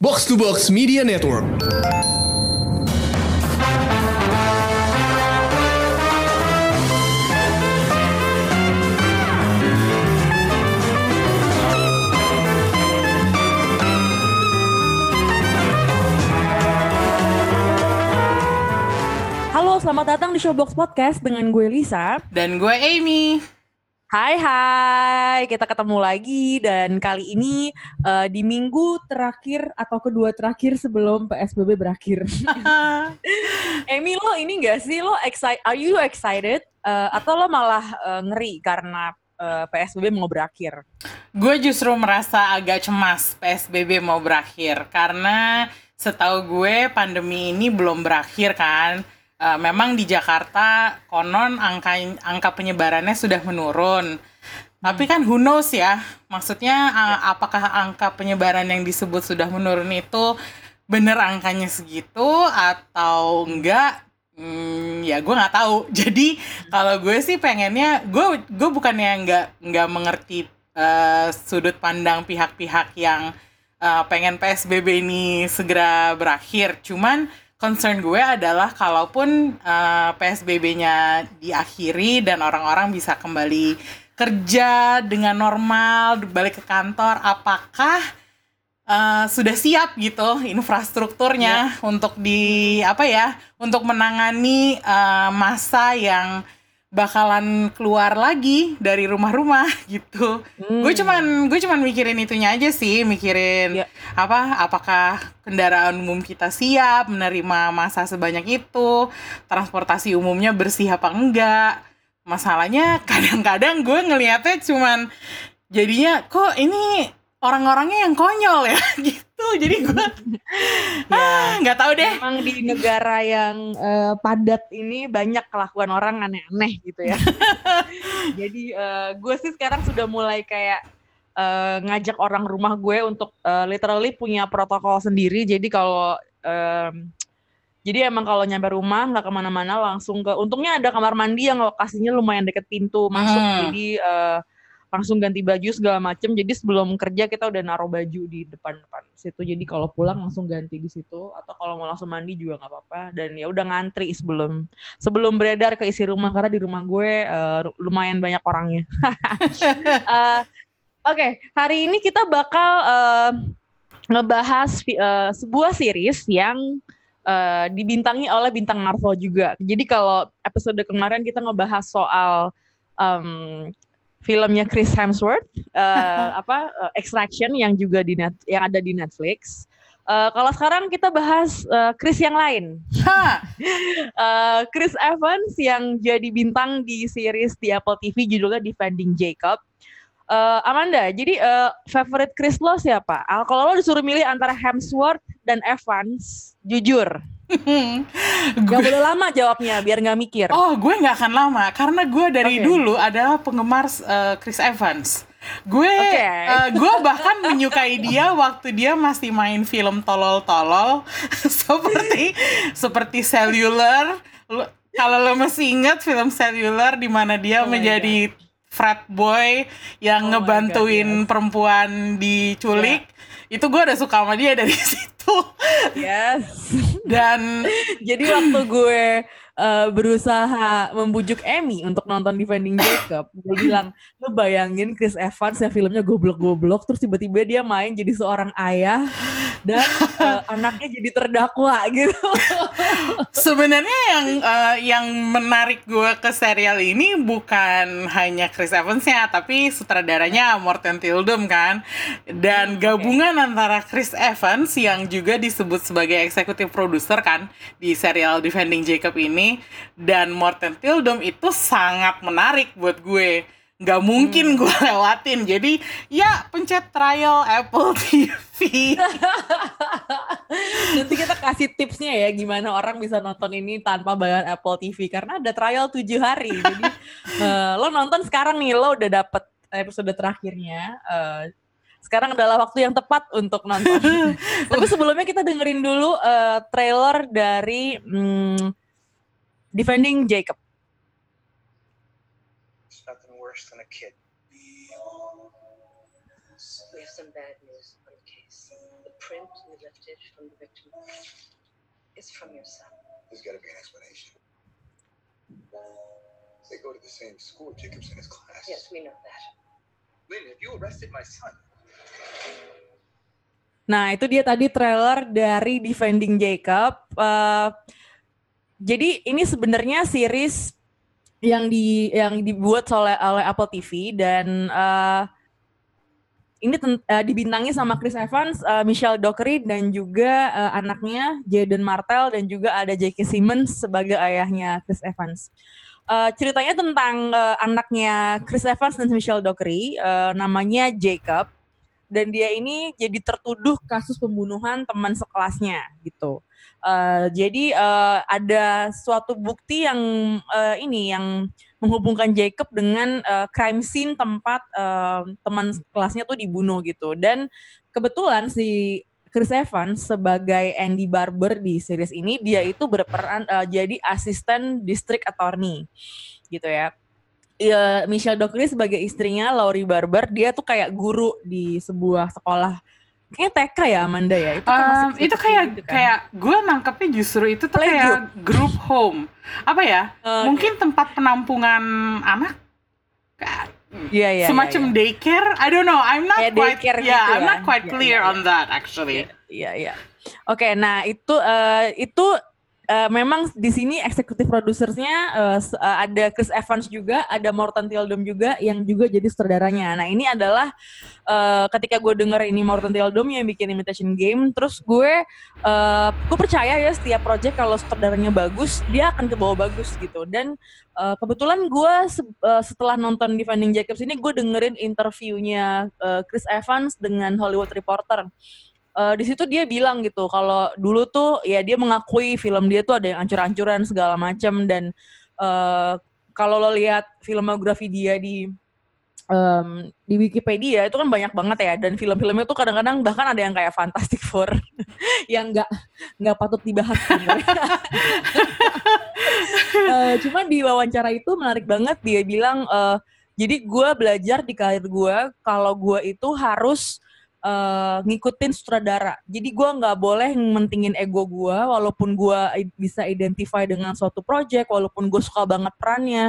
Box to Box Media Network. Halo, selamat datang di Showbox Podcast dengan gue Lisa. Dan gue Amy. Hai hai, kita ketemu lagi dan kali ini eh, di minggu terakhir atau kedua terakhir sebelum PSBB berakhir. Amy lo ini gak sih lo excited? Are you excited? Eh, atau lo malah eh, ngeri karena eh, PSBB mau berakhir? gue justru merasa agak cemas PSBB mau berakhir karena setahu gue pandemi ini belum berakhir kan. Eh, memang di Jakarta konon angka angka penyebarannya sudah menurun. Tapi kan who knows ya. Maksudnya a- apakah angka penyebaran yang disebut sudah menurun itu bener angkanya segitu atau enggak? Hmm, ya gue nggak tahu. Jadi kalau gue sih pengennya gue gue bukannya nggak nggak mengerti eh, sudut pandang pihak-pihak yang eh, pengen PSBB ini segera berakhir. Cuman concern gue adalah kalaupun eh, PSBB-nya diakhiri dan orang-orang bisa kembali kerja dengan normal, balik ke kantor, apakah eh, sudah siap gitu infrastrukturnya untuk di apa ya untuk menangani eh, masa yang bakalan keluar lagi dari rumah-rumah gitu. Hmm. Gue cuman gue cuman mikirin itunya aja sih, mikirin Ya. apa apakah kendaraan umum kita siap menerima masa sebanyak itu, transportasi umumnya bersih apa enggak. Masalahnya kadang-kadang gue ngelihatnya cuman jadinya kok ini orang-orangnya yang konyol ya gitu. Jadi gue ah, nggak tahu deh. Emang di negara yang eh, padat ini banyak kelakuan orang aneh-aneh gitu ya. Jadi eh, gue sih sekarang sudah mulai kayak eh, ngajak orang rumah gue untuk eh, literally punya protokol sendiri. Jadi kalau em, jadi emang kalau nyampe rumah nggak ke mana-mana langsung ke. Untungnya ada kamar mandi yang lokasinya lumayan deket pintu masuk. Hmm. Jadi eh, langsung ganti baju segala macem. Jadi sebelum kerja kita udah naruh baju di depan-depan situ. Jadi kalau pulang langsung ganti di situ. Atau kalau mau langsung mandi juga nggak apa-apa. Dan ya udah ngantri sebelum sebelum beredar ke isi rumah karena di rumah gue eh, lumayan banyak orangnya. Eh, Oke, hari ini kita bakal eh, ngebahas eh, sebuah series yang eh, dibintangi oleh bintang Marvel juga. Jadi kalau episode kemarin kita ngebahas soal em, filmnya Chris Hemsworth, eh, apa eh, Extraction yang juga di net, yang ada di Netflix. Eh, kalau sekarang kita bahas eh, Chris yang lain. Eh, Chris Evans yang jadi bintang di series di Apple TV judulnya Defending Jacob. Eh, Amanda, jadi eh, favorite Chris lo siapa? Ah, kalau lo disuruh milih antara Hemsworth dan Evans, jujur. Gak gue boleh lama jawabnya, biar nggak mikir. Oh, gue nggak akan lama karena gue dari Oke. dulu adalah penggemar uh, Chris Evans. Gue Oke. uh, gue bahkan menyukai dia waktu dia masih main film tolol-tolol seperti seperti Cellular. Lu- Kalau lo masih ingat film Cellular di mana dia Oh menjadi frat boy yang Oh ngebantuin God, yes. perempuan diculik. Itu gue udah suka sama dia dari situ. Yes. Dan Jadi waktu gue eh, berusaha membujuk Emmy untuk nonton Defending Jacob, gue bilang, lu bayangin Chris Evans yang filmnya goblok-goblok, terus tiba-tiba dia main jadi seorang ayah dan eh, anaknya jadi terdakwa gitu. Sebenarnya yang eh, yang menarik gue ke serial ini bukan hanya Chris Evans-nya, tapi sutradaranya Morten Tildum kan. Dan gabungan antara Chris Evans yang juga disebut sebagai eksekutif produser kan di serial Defending Jacob ini dan Morten Tildum itu sangat menarik buat gue. Nggak mungkin gue lewatin. Jadi ya pencet trial Apple TV. Nanti kita kasih tipsnya ya gimana orang bisa nonton ini tanpa bayar Apple TV karena ada trial tujuh hari. Jadi eh, lo nonton sekarang nih lo udah dapet episode terakhirnya. Eh, sekarang adalah waktu yang tepat untuk nonton. Tapi sebelumnya kita dengerin dulu eh, trailer dari hmm, Defending Jacob. It's nothing worse than a kid. We have some bad news on the case. The print you lifted from the victim is from your son. There's got to be an explanation. They go to the same school. Jacob's in his class. Yes, we know that. Lynn, have you arrested my son? Nah, itu dia tadi trailer dari Defending Jacob. Eh, jadi ini sebenarnya series yang di yang dibuat oleh oleh Apple TV dan eh, ini ten- eh, dibintangi sama Chris Evans, eh, Michelle Dockery dan juga eh, anaknya Jaden Martell dan juga ada J.K. Simmons sebagai ayahnya Chris Evans. Eh, ceritanya tentang eh, anaknya Chris Evans dan Michelle Dockery, eh, namanya Jacob dan dia ini jadi tertuduh kasus pembunuhan teman sekelasnya gitu. Eh, jadi eh, ada suatu bukti yang eh, ini yang menghubungkan Jacob dengan eh, crime scene tempat eh, teman kelasnya tuh dibunuh gitu. Dan kebetulan si Chris Evans sebagai Andy Barber di series ini dia itu berperan eh, jadi asisten district attorney gitu ya. Iya, Michelle Dockery sebagai istrinya Laurie Barber dia tuh kayak guru di sebuah sekolah kayaknya TK ya Amanda ya? Itu kan Um, itu kayak gitu kan. kayak gue nangkepnya justru itu tuh kayak group home. Apa ya? Eh, mungkin tempat penampungan anak? Kayak iya iya semacam iya, daycare? I don't know. I'm not Kayak quite yeah gitu I'm not lah. quite Iya, clear iya, on that actually. Iya iya. Oke nah itu eh, itu eh, memang di sini eksekutif produsernya eh, s- eh, ada Chris Evans juga ada Morton Tildum juga yang juga jadi sutradaranya. Nah ini adalah eh, ketika gue denger ini Morton Tildum yang bikin Imitation Game terus gue eh, gue percaya ya setiap project kalau sutradaranya bagus dia akan ke bawah bagus gitu. Dan eh, kebetulan gue se- eh, setelah nonton Defending Jacobs ini gue dengerin interviewnya eh, Chris Evans dengan Hollywood Reporter Eh, di situ dia bilang gitu kalau dulu tuh ya dia mengakui film dia tuh ada yang ancur-ancuran segala macam dan eh, kalau lo lihat filmografi dia di em, di Wikipedia itu kan banyak banget ya dan film-filmnya tuh kadang-kadang bahkan ada yang kayak Fantastic Four yang nggak nggak patut dibahas sebenarnya. Eh, cuma di wawancara itu menarik banget dia bilang eh, jadi gue belajar di karir gue kalau gue itu harus eh, ngikutin sutradara. Jadi gue nggak boleh mentingin ego gue, walaupun gue bisa identify dengan suatu project, walaupun gue suka banget perannya.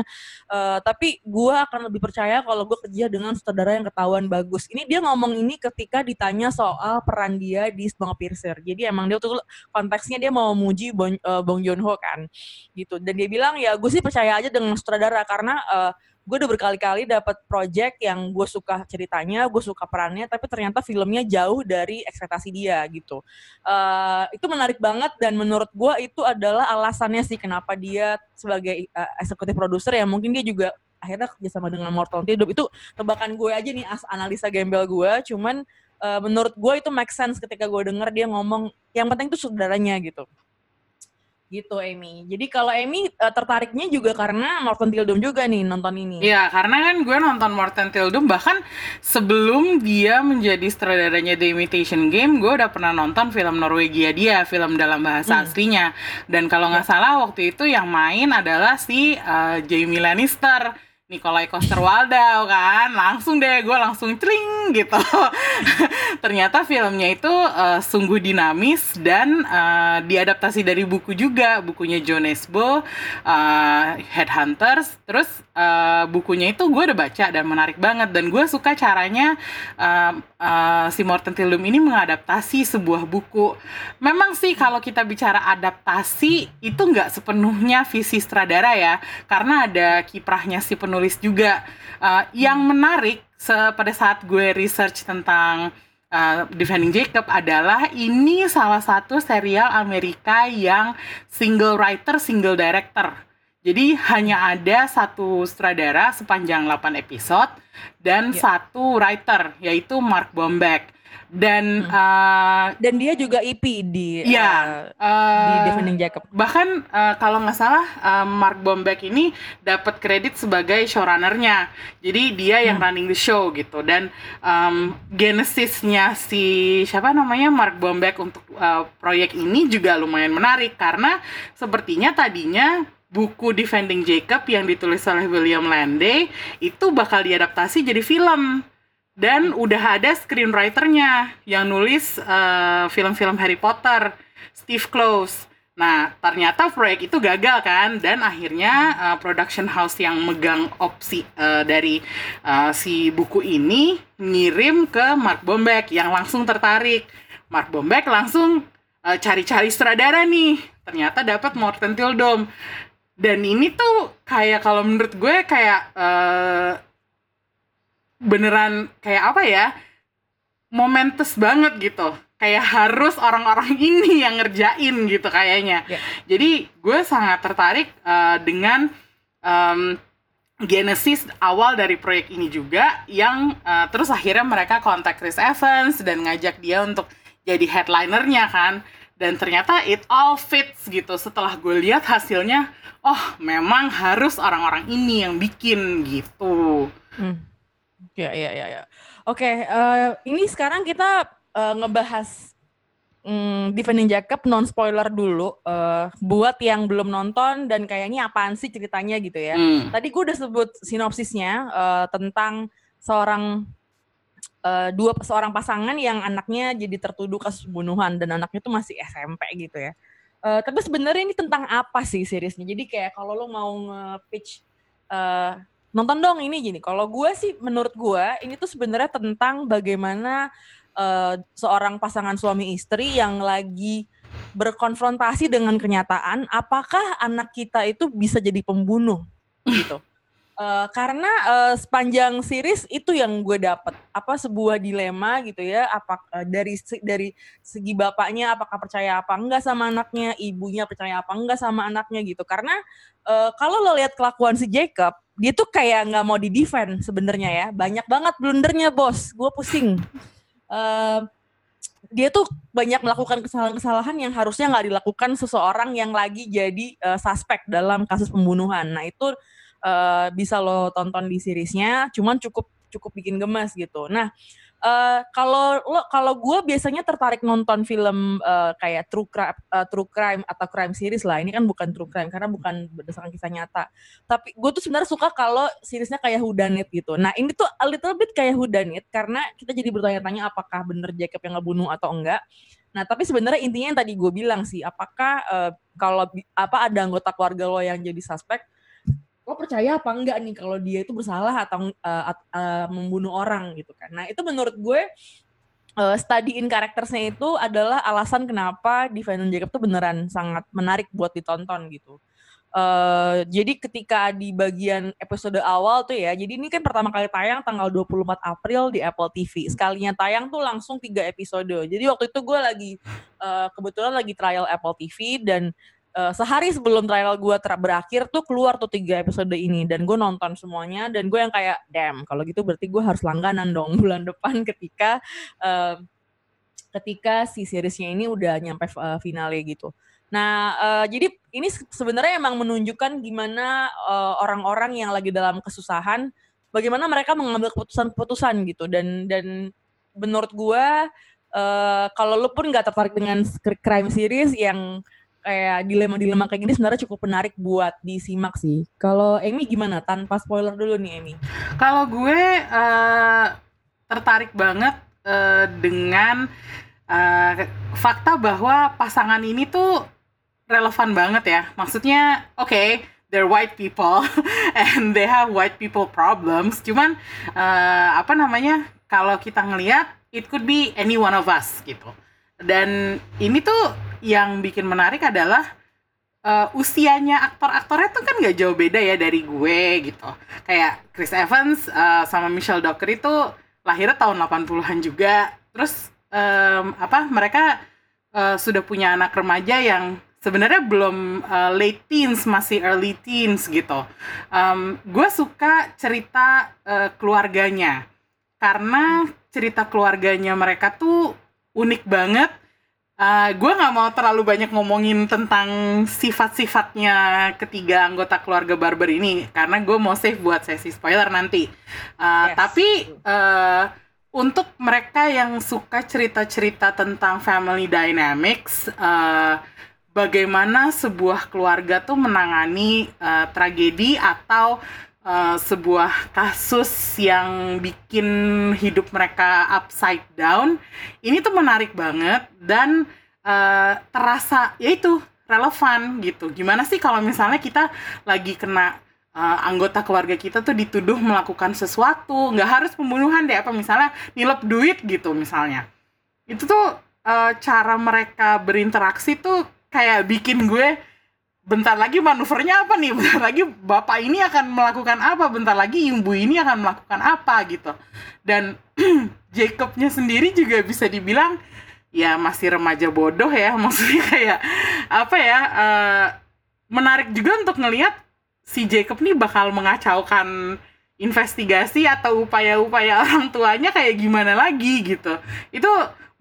Eh, tapi gue akan lebih percaya kalau gue kerja dengan sutradara yang ketahuan bagus. Ini dia ngomong ini ketika ditanya soal peran dia di Snowpiercer. Jadi emang dia tuh konteksnya dia mau muji Bong, eh, Bong Joon-ho kan, gitu. Dan dia bilang ya gue sih percaya aja dengan sutradara karena eh, gue udah berkali-kali dapat project yang gue suka ceritanya, gue suka perannya, tapi ternyata filmnya jauh dari ekspektasi dia gitu. Eh, itu menarik banget dan menurut gue itu adalah alasannya sih kenapa dia sebagai eh, eksekutif produser ya mungkin dia juga akhirnya kerjasama dengan Mortal Kombat itu tebakan gue aja nih as analisa gembel gue, cuman eh, menurut gue itu make sense ketika gue denger dia ngomong yang penting itu saudaranya gitu gitu Amy. Jadi kalau Amy eh, tertariknya juga karena Morton Tildum juga nih nonton ini. Iya, karena kan gue nonton Morten Tildum bahkan sebelum dia menjadi sutradaranya The Imitation Game, gue udah pernah nonton film Norwegia dia, film dalam bahasa Hmm. aslinya. Dan kalau nggak salah waktu itu yang main adalah si uh, Jamie Lannister. Nikolai Coster-Waldau kan. Langsung deh gue langsung tring gitu. Ternyata filmnya itu uh, sungguh dinamis dan uh, diadaptasi dari buku juga. Bukunya John Nesbo uh, Headhunters. Terus uh, bukunya itu gue udah baca dan menarik banget. Dan gue suka caranya uh, uh, si Morten Tildum ini mengadaptasi sebuah buku. Memang sih kalau kita bicara adaptasi itu nggak sepenuhnya visi sutradara ya. Karena ada kiprahnya si penulis juga Uh, yang menarik se- pada saat gue research tentang uh, Defending Jacob adalah ini salah satu serial Amerika yang single writer, single director. Jadi hanya ada satu sutradara sepanjang 8 episode dan Ya. satu writer yaitu Mark Bombeck. Dan Hmm. uh, Dan dia juga EP di Iya, eh, di uh, Defending Jacob. bahkan uh, kalau nggak salah uh, Mark Bombeck ini dapat kredit sebagai showrunnernya jadi dia yang Hmm. running the show gitu dan um, genesisnya si siapa namanya Mark Bombeck untuk uh, proyek ini juga lumayan menarik karena sepertinya tadinya buku Defending Jacob yang ditulis oleh William Landay itu bakal diadaptasi jadi film dan udah ada screenwriternya yang nulis eh, film-film Harry Potter, Steve Close. Nah, ternyata proyek itu gagal kan, dan akhirnya eh, production house yang megang opsi eh, dari eh, si buku ini ngirim ke Mark Bombeck yang langsung tertarik. Mark Bombeck langsung cari-cari sutradara nih, ternyata dapat Morten Tildom. Dan ini tuh kayak kalau menurut gue kayak eh, beneran kayak apa ya momentous banget gitu kayak harus orang-orang ini yang ngerjain gitu kayaknya Ya. jadi gue sangat tertarik eh, dengan em, genesis awal dari proyek ini juga yang eh, terus akhirnya mereka kontak Chris Evans dan ngajak dia untuk jadi headlinernya kan dan ternyata it all fits gitu setelah gue lihat hasilnya oh memang harus orang-orang ini yang bikin gitu Hmm. Ya, ya, ya, ya. Oke, eh, ini sekarang kita eh, ngebahas mm, Defending Jacob non spoiler dulu. eh, buat yang belum nonton dan kayaknya apaan sih ceritanya gitu ya. Hmm. Tadi gue udah sebut sinopsisnya eh, tentang seorang eh, dua seorang pasangan yang anaknya jadi tertuduh kasus pembunuhan dan anaknya tuh masih SMP gitu ya. Eh, tapi sebenarnya ini tentang apa sih seriesnya? Jadi kayak kalau lo mau nge-pitch eh, nonton dong ini gini. Kalau gue sih menurut gue ini tuh sebenarnya tentang bagaimana eh, seorang pasangan suami istri yang lagi berkonfrontasi dengan kenyataan apakah anak kita itu bisa jadi pembunuh gitu. Eh, karena eh, sepanjang series itu yang gue dapet apa sebuah dilema gitu ya apa eh, dari dari segi bapaknya apakah percaya apa enggak sama anaknya ibunya percaya apa enggak sama anaknya gitu karena eh, kalau lo lihat kelakuan si Jacob dia tuh kayak nggak mau di defend sebenarnya ya. Banyak banget blundernya bos. Gue pusing. Eh, dia tuh banyak melakukan kesalahan-kesalahan yang harusnya nggak dilakukan seseorang yang lagi jadi eh, suspek dalam kasus pembunuhan. Nah itu eh, bisa lo tonton di seriesnya. Cuman cukup cukup bikin gemas gitu. Nah eh, kalau lo kalau gue biasanya tertarik nonton film eh, kayak true crime true crime atau crime series lah. Ini kan bukan true crime karena bukan berdasarkan kisah nyata. Tapi gue tuh sebenarnya suka kalau seriesnya kayak whodunit gitu. Nah ini tuh a little bit kayak whodunit karena kita jadi bertanya-tanya apakah bener Jacob yang ngebunuh atau enggak. Nah, tapi sebenarnya intinya yang tadi gue bilang sih, apakah eh, kalau apa ada anggota keluarga lo yang jadi suspek, lo percaya apa enggak nih kalau dia itu bersalah atau at- eh, membunuh orang gitu kan? Nah, itu menurut gue eh, studyin karakternya itu adalah alasan kenapa Defendant Jacob tuh beneran sangat menarik buat ditonton gitu. Eh, jadi ketika di bagian episode awal tuh ya, jadi ini kan pertama kali tayang tanggal 24 April di Apple TV. Sekalinya tayang tuh langsung tiga episode. Jadi waktu itu gue lagi eh, kebetulan lagi trial Apple TV dan eh, sehari sebelum trial gue ter- berakhir tuh keluar tuh tiga episode ini dan gue nonton semuanya dan gue yang kayak damn kalau gitu berarti gue harus langganan dong bulan depan ketika eh, ketika si seriesnya ini udah nyampe eh, finale gitu. Nah, eh, jadi ini se- sebenarnya emang menunjukkan gimana orang-orang yang lagi dalam kesusahan, bagaimana mereka mengambil keputusan-keputusan gitu. Dan dan menurut gua eh, kalau lu pun nggak tertarik dengan crime series yang kayak dilema-dilema kayak gini sebenarnya cukup menarik buat disimak sih. Kalau Amy gimana? Tanpa spoiler dulu nih Amy. Kalau gue eh, tertarik banget eh, dengan eh, fakta bahwa pasangan ini tuh relevan banget ya. Maksudnya, oke, they're white people and they have white people problems. Cuman eh, apa namanya? Kalau kita ngelihat, it could be any one of us gitu. Dan ini tuh yang bikin menarik adalah eh, usianya aktor-aktornya tuh kan gak jauh beda ya dari gue gitu. Kayak Chris Evans eh, sama Michelle Docker itu lahirnya tahun 80-an juga. Terus em, apa mereka eh, sudah punya anak remaja yang sebenarnya belum eh, late teens, masih early teens gitu. Em, gue suka cerita eh, keluarganya karena cerita keluarganya mereka tuh unik banget. Uh, gue nggak mau terlalu banyak ngomongin tentang sifat-sifatnya ketiga anggota keluarga Barber ini karena gue mau save buat sesi spoiler nanti. Uh, Yes. Tapi uh, untuk mereka yang suka cerita-cerita tentang family dynamics, uh, bagaimana sebuah keluarga tuh menangani uh, tragedi atau uh, sebuah kasus yang bikin hidup mereka upside down. Ini tuh menarik banget dan uh, terasa yaitu relevan gitu. Gimana sih kalau misalnya kita lagi kena uh, anggota keluarga kita tuh dituduh melakukan sesuatu, nggak harus pembunuhan deh, apa misalnya nilep duit gitu misalnya. Itu tuh uh, cara mereka berinteraksi tuh kayak bikin gue bentar lagi manuvernya apa nih? Bentar lagi bapak ini akan melakukan apa? Bentar lagi ibu ini akan melakukan apa gitu. Dan Jacobnya sendiri juga bisa dibilang ya masih remaja bodoh ya, maksudnya kayak apa ya? Uh, menarik juga untuk ngelihat si Jacob nih bakal mengacaukan investigasi atau upaya-upaya orang tuanya kayak gimana lagi gitu. Itu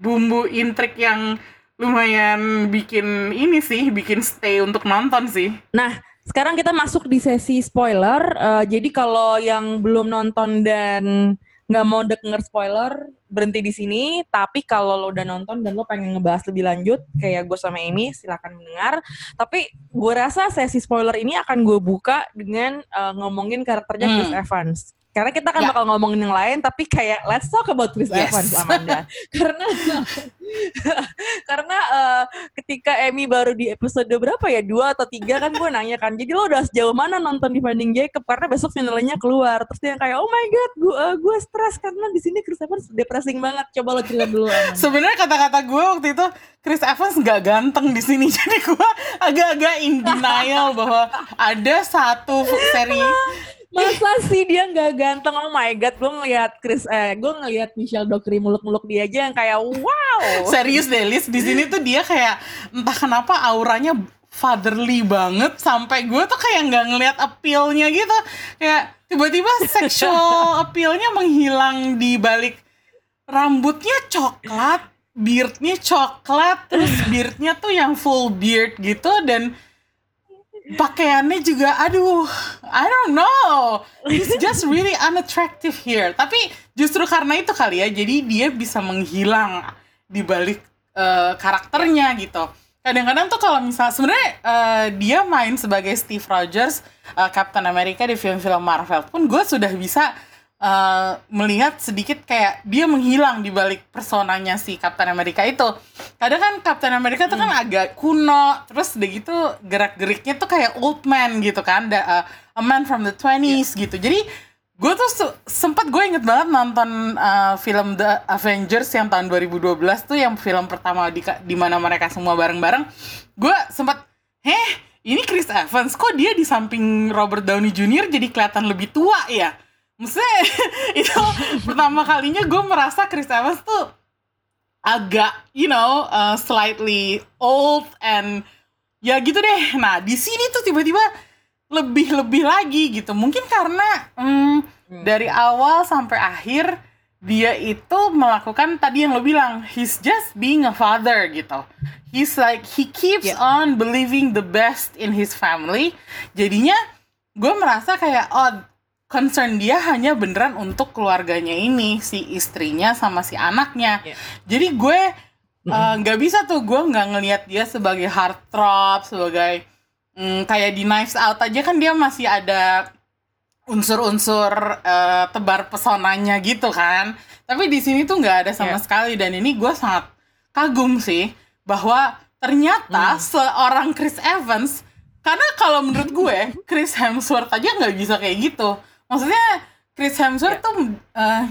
bumbu intrik yang lumayan bikin ini sih, bikin stay untuk nonton sih. Nah, sekarang kita masuk di sesi spoiler. Uh, jadi kalau yang belum nonton dan nggak mau denger spoiler berhenti di sini tapi kalau lo udah nonton dan lo pengen ngebahas lebih lanjut kayak gue sama Amy silakan mendengar tapi gue rasa sesi spoiler ini akan gue buka dengan uh, ngomongin karakternya hmm. Chris Evans karena kita kan ya. bakal ngomongin yang lain tapi kayak let's talk about Chris yes. Evans Amanda. Karena karena uh, ketika Emmy baru di episode berapa ya? Dua atau tiga kan gue nanya kan jadi lo udah sejauh mana nonton dibanding Jacob? Karena besok finalnya keluar. Terus dia kayak oh my god gue uh, gue stres karena di sini Chris Evans depressing banget. Coba lo cerita dulu sebenarnya kata-kata gue waktu itu Chris Evans nggak ganteng di sini. Jadi gue agak-agak in denial bahwa ada satu seri masa sih dia nggak ganteng? Oh my god gue ngeliat Chris eh gue ngeliat Michelle Dockery muluk-muluk dia aja yang kayak wow! Serius deh Liz di sini tuh dia kayak entah kenapa auranya fatherly banget sampai gue tuh kayak nggak ngeliat appealnya gitu. Kayak tiba-tiba sexual appealnya menghilang di balik rambutnya coklat beardnya coklat terus beardnya tuh yang full beard gitu dan pakaiannya juga aduh I don't know. He's just really unattractive here. Tapi justru karena itu kali ya jadi dia bisa menghilang di balik uh, karakternya gitu. Kadang-kadang tuh kalau misal sebenarnya uh, dia main sebagai Steve Rogers uh, Captain America di film-film Marvel pun gue sudah bisa uh, melihat sedikit kayak dia menghilang di balik personanya si Captain America itu. Kadang kan Captain America tuh kan hmm. agak kuno, terus udah gitu gerak-geriknya tuh kayak old man gitu kan, da, uh, a man from the 20s yeah. gitu. Jadi gue tuh sempet gue inget banget nonton uh, film The Avengers yang tahun 2012 tuh yang film pertama di di mana mereka semua bareng-bareng. Gue sempet, heh ini Chris Evans kok dia di samping Robert Downey Jr. jadi kelihatan lebih tua ya? Maksudnya itu pertama kalinya gue merasa Chris Evans tuh agak, you know, uh, slightly old and ya gitu deh. Nah di sini tuh tiba-tiba lebih-lebih lagi gitu. Mungkin karena hmm, hmm. dari awal sampai akhir dia itu melakukan tadi yang lo bilang, he's just being a father gitu. He's like he keeps yeah. on believing the best in his family. Jadinya gue merasa kayak oh concern dia hanya beneran untuk keluarganya ini si istrinya sama si anaknya yeah. jadi gue eh, nggak uh, bisa tuh gue nggak ngelihat dia sebagai heartthrob sebagai mm, kayak di Knives Out aja kan dia masih ada unsur-unsur uh, tebar pesonanya gitu kan tapi di sini tuh nggak ada sama yeah. sekali dan ini gue sangat kagum sih bahwa ternyata mm. seorang Chris Evans karena kalau menurut gue Chris Hemsworth aja nggak bisa kayak gitu maksudnya Chris Hemsworth yeah. tuh uh,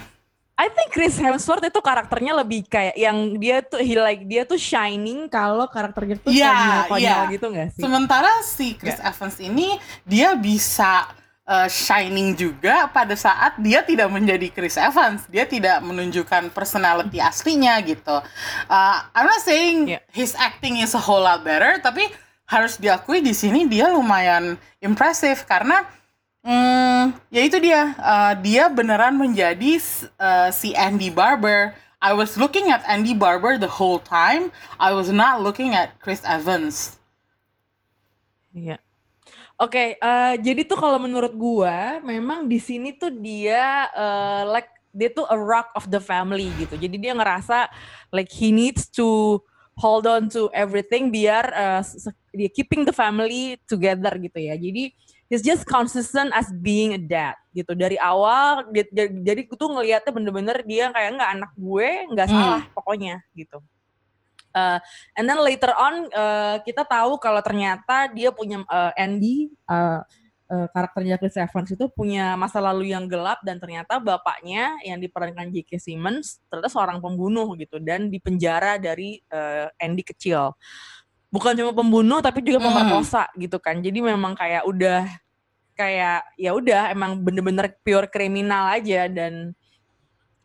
I think Chris Hemsworth itu karakternya lebih kayak yang dia tuh he like dia tuh shining kalau karakternya tuh yeah, konyol yeah. gitu gak sih? Sementara si Chris yeah. Evans ini dia bisa uh, shining juga pada saat dia tidak menjadi Chris Evans, dia tidak menunjukkan personality aslinya gitu. Uh, I'm not saying yeah. his acting is a whole lot better, tapi harus diakui di sini dia lumayan impressive karena Hmm, ya itu dia. Uh, dia beneran menjadi uh, si Andy Barber. I was looking at Andy Barber the whole time. I was not looking at Chris Evans. Iya. Oke, okay, uh, jadi tuh kalau menurut gua, memang di sini tuh dia uh, like dia tuh a rock of the family gitu. Jadi dia ngerasa like he needs to hold on to everything biar uh, dia keeping the family together gitu ya. Jadi he's just consistent as being a dad gitu dari awal. dia- dia- jadi gue tuh ngelihatnya bener-bener dia kayak nggak anak gue nggak Hmm. salah pokoknya gitu. Uh, and then later on uh, kita tahu kalau ternyata dia punya uh, Andy uh, uh, karakternya Chris Evans itu punya masa lalu yang gelap dan ternyata bapaknya yang diperankan J.K. Simmons ternyata seorang pembunuh gitu dan dipenjara dari uh, Andy kecil. Bukan cuma pembunuh tapi juga Hmm. pemerkosa gitu kan. Jadi memang kayak udah kayak ya udah emang bener-bener pure kriminal aja dan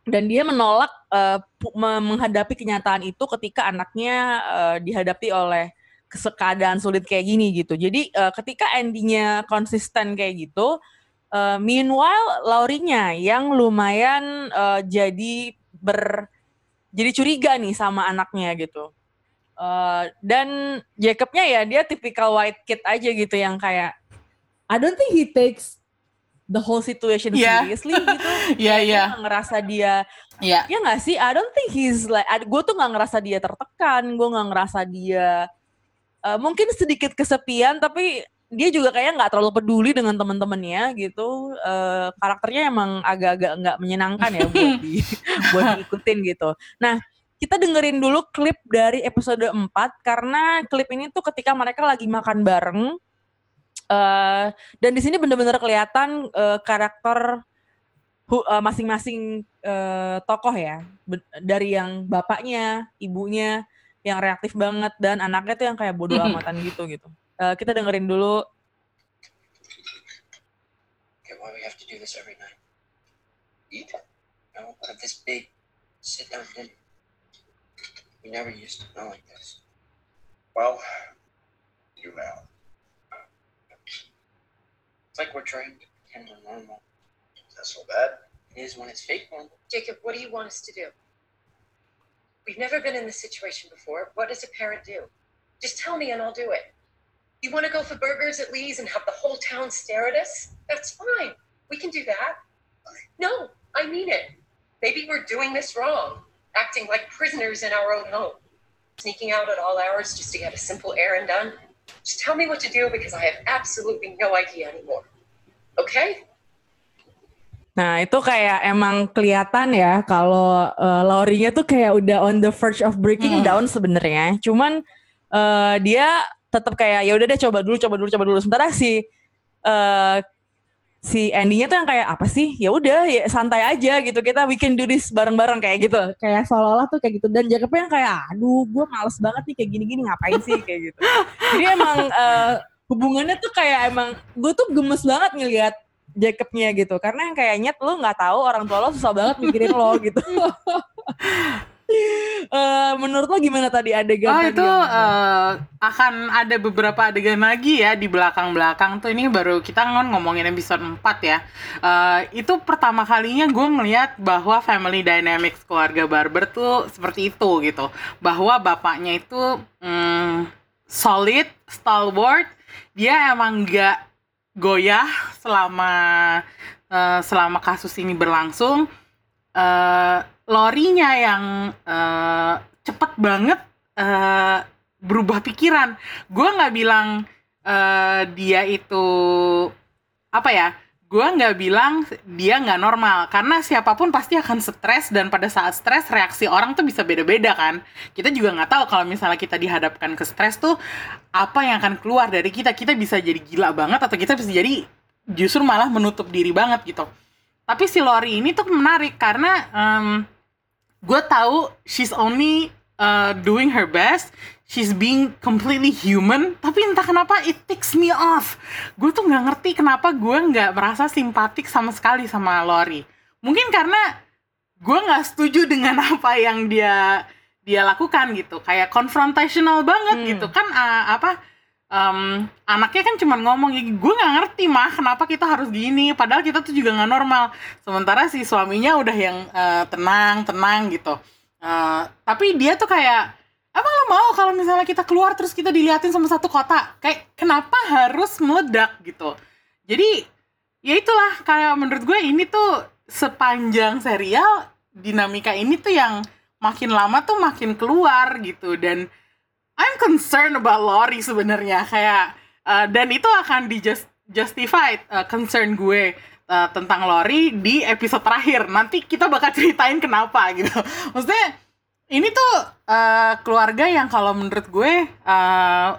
dan dia menolak eh, me- menghadapi kenyataan itu ketika anaknya eh, dihadapi oleh keadaan sulit kayak gini gitu. Jadi eh, ketika endingnya konsisten kayak gitu, eh, meanwhile Laurinya yang lumayan eh, jadi ber jadi curiga nih sama anaknya gitu. Eh, dan Jacobnya ya dia tipikal white kid aja gitu yang kayak I don't think he takes the whole situation Iya. seriously gitu. Iya, Dia iya. nggak ngerasa dia Iya. ya nggak sih I don't think he's like gue tuh nggak ngerasa dia tertekan gue nggak ngerasa dia eh, mungkin sedikit kesepian tapi dia juga kayaknya nggak terlalu peduli dengan teman-temannya gitu. Eh, karakternya emang agak-agak nggak menyenangkan ya buat di buat diikutin gitu. Nah kita dengerin dulu klip dari episode 4 karena klip ini tuh ketika mereka lagi makan bareng eh dan di sini bener-bener kelihatan eh, karakter masing-masing eh, tokoh ya dari yang bapaknya, ibunya yang reaktif banget dan anaknya tuh yang kayak bodoh amatan gitu gitu. Eh, kita dengerin dulu. Get why we have to do this every night. Eat? No, have this big sit down dinner. We never used to know like this. Well, you now. It's like we're trying to pretend we're normal. Is that so bad? It is when it's fake normal. Jacob, what do you want us to do? We've never been in this situation before. What does a parent do? Just tell me and I'll do it. You want to go for burgers at Lee's and have the whole town stare at us? That's fine. We can do that. No, I mean it. Maybe we're doing this wrong, acting like prisoners in our own home, sneaking out at all hours just to get a simple errand done. Just tell me what to do because I have absolutely no idea anymore. Okay? Nah itu kayak emang kelihatan ya kalau eh, Laurinya tuh kayak udah on the verge of breaking Hmm. down sebenarnya. Cuman eh, dia tetap kayak ya udah deh coba dulu, coba dulu, coba dulu. Sementara si eh, si Andy-nya tuh yang kayak apa sih? Ya udah ya santai aja gitu. Kita we can do this bareng-bareng kayak gitu. Kayak seolah-olah tuh kayak gitu. Dan Jacobnya yang kayak aduh gue males banget nih kayak gini-gini ngapain sih kayak gitu. Jadi emang eh, hubungannya tuh kayak emang gue tuh gemes banget ngelihat Jacobnya gitu karena yang kayak nyet lu nggak tahu orang tua lo susah banget mikirin lo gitu. Eh, menurut lo gimana tadi adegan Oh tadi itu eh, akan ada beberapa adegan lagi ya di belakang-belakang tuh ini baru kita ngon ngomongin episode 4 ya. Eh, itu pertama kalinya gue ngeliat bahwa family dynamics keluarga Barber tuh seperti itu gitu. Bahwa bapaknya itu mm, solid, stalwart, dia emang nggak goyah selama eh, selama kasus ini berlangsung. Eh, Lorinya yang eh, cepet banget eh, berubah pikiran. Gue nggak bilang eh, dia itu apa ya? Gue nggak bilang dia nggak normal karena siapa pun pasti akan stres dan pada saat stres reaksi orang tuh bisa beda-beda kan. Kita juga nggak tahu kalau misalnya kita dihadapkan ke stres tuh apa yang akan keluar dari kita. Kita bisa jadi gila banget atau kita bisa jadi justru malah menutup diri banget gitu. Tapi si Lori ini tuh menarik karena em, gue tahu she's only uh, doing her best, she's being completely human, tapi entah kenapa it takes me off. Gue tuh nggak ngerti kenapa gue nggak merasa simpatik sama sekali sama Lori. Mungkin karena gue nggak setuju dengan apa yang dia dia lakukan gitu, kayak confrontational banget Hmm. gitu kan uh, apa? em, anaknya kan cuma ngomong gue nggak ngerti mah kenapa kita harus gini padahal kita tuh juga nggak normal sementara si suaminya udah yang eh, tenang tenang gitu Eh, tapi dia tuh kayak emang lo mau kalau misalnya kita keluar terus kita diliatin sama satu kota? Kayak kenapa harus meledak gitu? Jadi ya itulah. Kayak menurut gue ini tuh sepanjang serial dinamika ini tuh yang makin lama tuh makin keluar gitu. Dan I'm concerned about Lori sebenarnya. Kayak uh, dan itu akan di just justified uh, concern gue uh, tentang Lori di episode terakhir. Nanti kita bakal ceritain kenapa gitu. Maksudnya ini tuh uh, keluarga yang kalau menurut gue uh,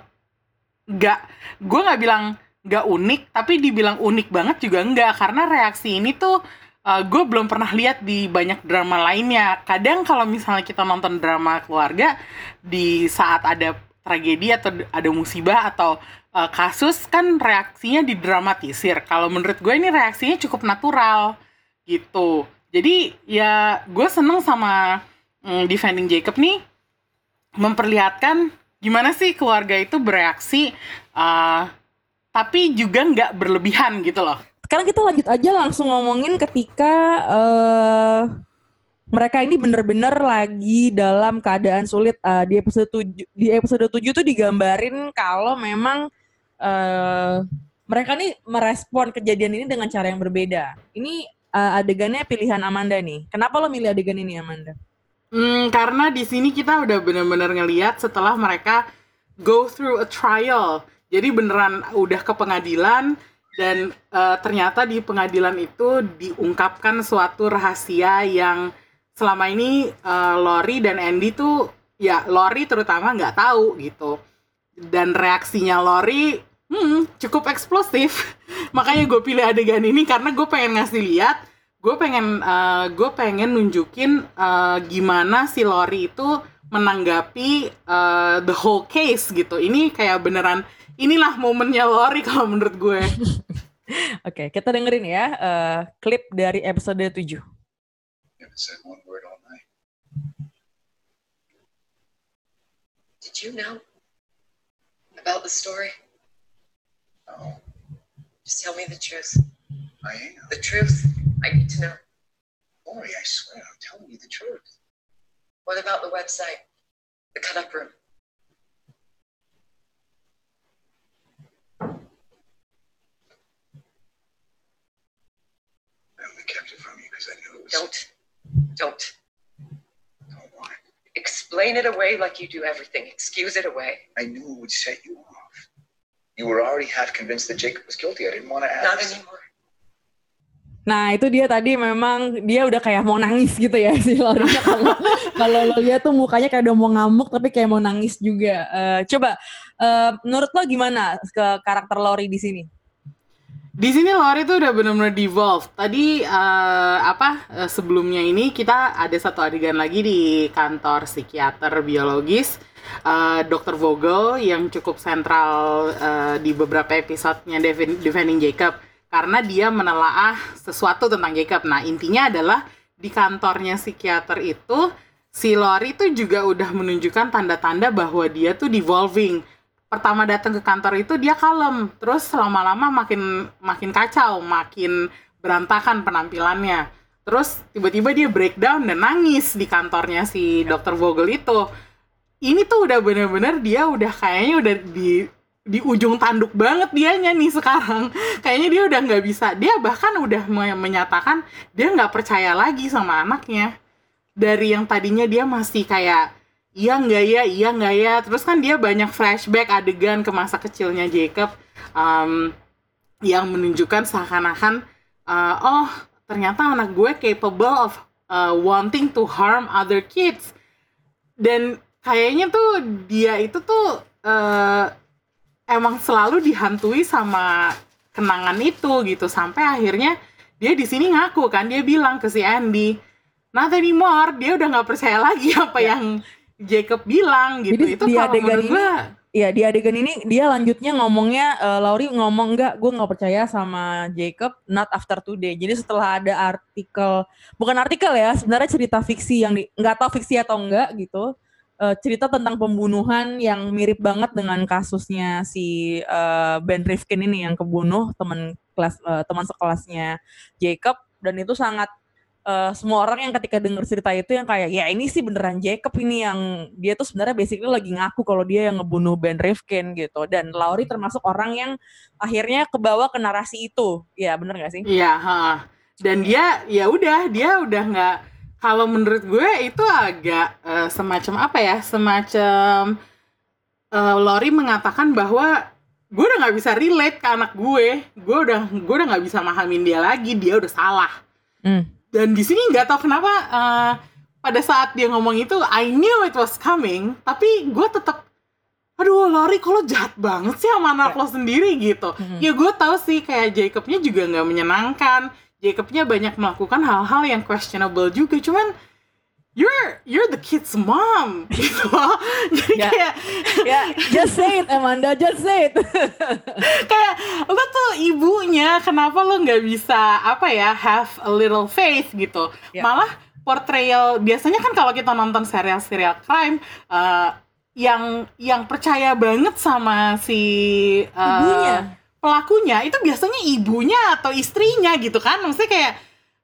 nggak gue nggak bilang nggak unik tapi dibilang unik banget juga enggak karena reaksi ini tuh uh, gue belum pernah lihat di banyak drama lainnya. Kadang kalau misalnya kita nonton drama keluarga di saat ada tragedi atau ada musibah atau uh, kasus kan reaksinya didramatisir. Kalau menurut gue ini reaksinya cukup natural gitu. Jadi ya gue seneng sama um, defending Jacob nih memperlihatkan gimana sih keluarga itu bereaksi uh, tapi juga nggak berlebihan gitu loh sekarang kita lanjut aja langsung ngomongin ketika uh, mereka ini bener-bener lagi dalam keadaan sulit uh, di episode 7 di episode 7 tuh digambarin kalau memang uh, mereka nih merespon kejadian ini dengan cara yang berbeda. Ini uh, adegannya pilihan Amanda nih. Kenapa lo milih adegan ini Amanda? Hmm, karena di sini kita udah bener-bener ngeliat setelah mereka go through a trial. Jadi beneran udah ke pengadilan, dan uh, ternyata di pengadilan itu diungkapkan suatu rahasia yang selama ini uh, Lori dan Andy tuh ya Lori terutama nggak tahu gitu dan reaksinya Lori hmm, cukup eksplosif makanya gue pilih adegan ini karena gue pengen ngasih lihat gue pengen uh, gue pengen nunjukin uh, gimana si Lori itu menanggapi uh, the whole case gitu ini kayak beneran inilah momennya Lori kalau menurut gue. Oke, okay, kita dengerin ya uh, klip dari episode 7. Did you know about the story? No. Just tell me the truth. I am. The truth. I need to know. Lori, I swear, I'm telling you the truth. What about the website? The cut up room? I kept it from you because I knew it was. Don't. Don't. Don't want it. Explain it away like you do everything. Excuse it away. I knew it would set you off. You were already half convinced that Jacob was guilty. I didn't want to ask. Not anymore. Nah itu dia tadi memang dia udah kayak mau nangis gitu ya si Lori kalau kalau lo lihat tuh mukanya kayak udah mau ngamuk tapi kayak mau nangis juga. Uh, coba uh, menurut lo gimana ke karakter Lori di sini? di sini Lori tuh udah bener-bener devolve. Tadi uh, apa uh, sebelumnya ini kita ada satu adegan lagi di kantor psikiater biologis uh, Dr. Vogel yang cukup sentral uh, di beberapa episodenya Defending Jacob karena dia menelaah sesuatu tentang Jacob. Nah intinya adalah di kantornya psikiater itu si Lori tuh juga udah menunjukkan tanda-tanda bahwa dia tuh devolving. Pertama datang ke kantor itu dia kalem. Terus lama-lama makin makin kacau makin berantakan penampilannya. Terus tiba-tiba dia breakdown dan nangis di kantornya si dokter Vogel itu. Ini tuh udah bener-bener dia udah kayaknya udah di di ujung tanduk banget dianya nih sekarang. Kayaknya dia udah nggak bisa. Dia bahkan udah menyatakan dia nggak percaya lagi sama anaknya. Dari yang tadinya dia masih kayak iya nggak ya? Iya nggak ya? Terus kan dia banyak flashback adegan ke masa kecilnya Jacob um, yang menunjukkan seakan-akan uh, oh ternyata anak gue capable of uh, wanting to harm other kids. Dan kayaknya tuh dia itu tuh uh, emang selalu dihantui sama kenangan itu gitu sampai akhirnya dia di sini ngaku kan dia bilang ke si Andy not anymore dia udah nggak percaya lagi apa ya. yang Jacob bilang gitu. Jadi itu di adegan ini, gue, Iya di adegan ini dia lanjutnya ngomongnya uh, Lauri ngomong enggak gue nggak percaya sama Jacob not after today. Jadi setelah ada artikel bukan artikel ya sebenarnya cerita fiksi yang nggak tahu fiksi atau enggak gitu uh, cerita tentang pembunuhan yang mirip banget dengan kasusnya si uh, Ben Rifkin ini yang kebunuh teman kelas uh, teman sekelasnya Jacob. Dan itu sangat uh, semua orang yang ketika dengar cerita itu yang kayak ya ini sih beneran Jacob ini yang dia tuh sebenarnya basically lagi ngaku kalau dia yang ngebunuh Ben Rifkin gitu. Dan Lauri termasuk orang yang akhirnya kebawa ke narasi itu. Ya bener gak sih? Iya, dan dia ya udah dia udah nggak kalau menurut gue itu agak uh, semacam apa ya semacam eh, Lori mengatakan bahwa gue udah nggak bisa relate ke anak gue. Gue udah gue udah nggak bisa mahamin dia lagi dia udah salah. Hmm. dan di sini nggak tahu kenapa eh, pada saat dia ngomong itu I knew it was coming tapi gue tetap aduh Lori lo jahat banget sih sama anak lo sendiri? Gitu. Mhm. ya gue tahu sih kayak Jacobnya juga nggak menyenangkan Jacobnya banyak melakukan hal-hal yang questionable juga cuman you're you're the kid's mom gitu loh jadi Ya. kayak ya, just say it Amanda, just say it. kayak lo tuh ibunya kenapa lo nggak bisa apa ya have a little faith gitu Ya. malah portrayal biasanya kan kalau kita nonton serial-serial crime eh, yang yang percaya banget sama si eh, Ibunya. Pelakunya itu biasanya ibunya atau istrinya gitu kan maksudnya kayak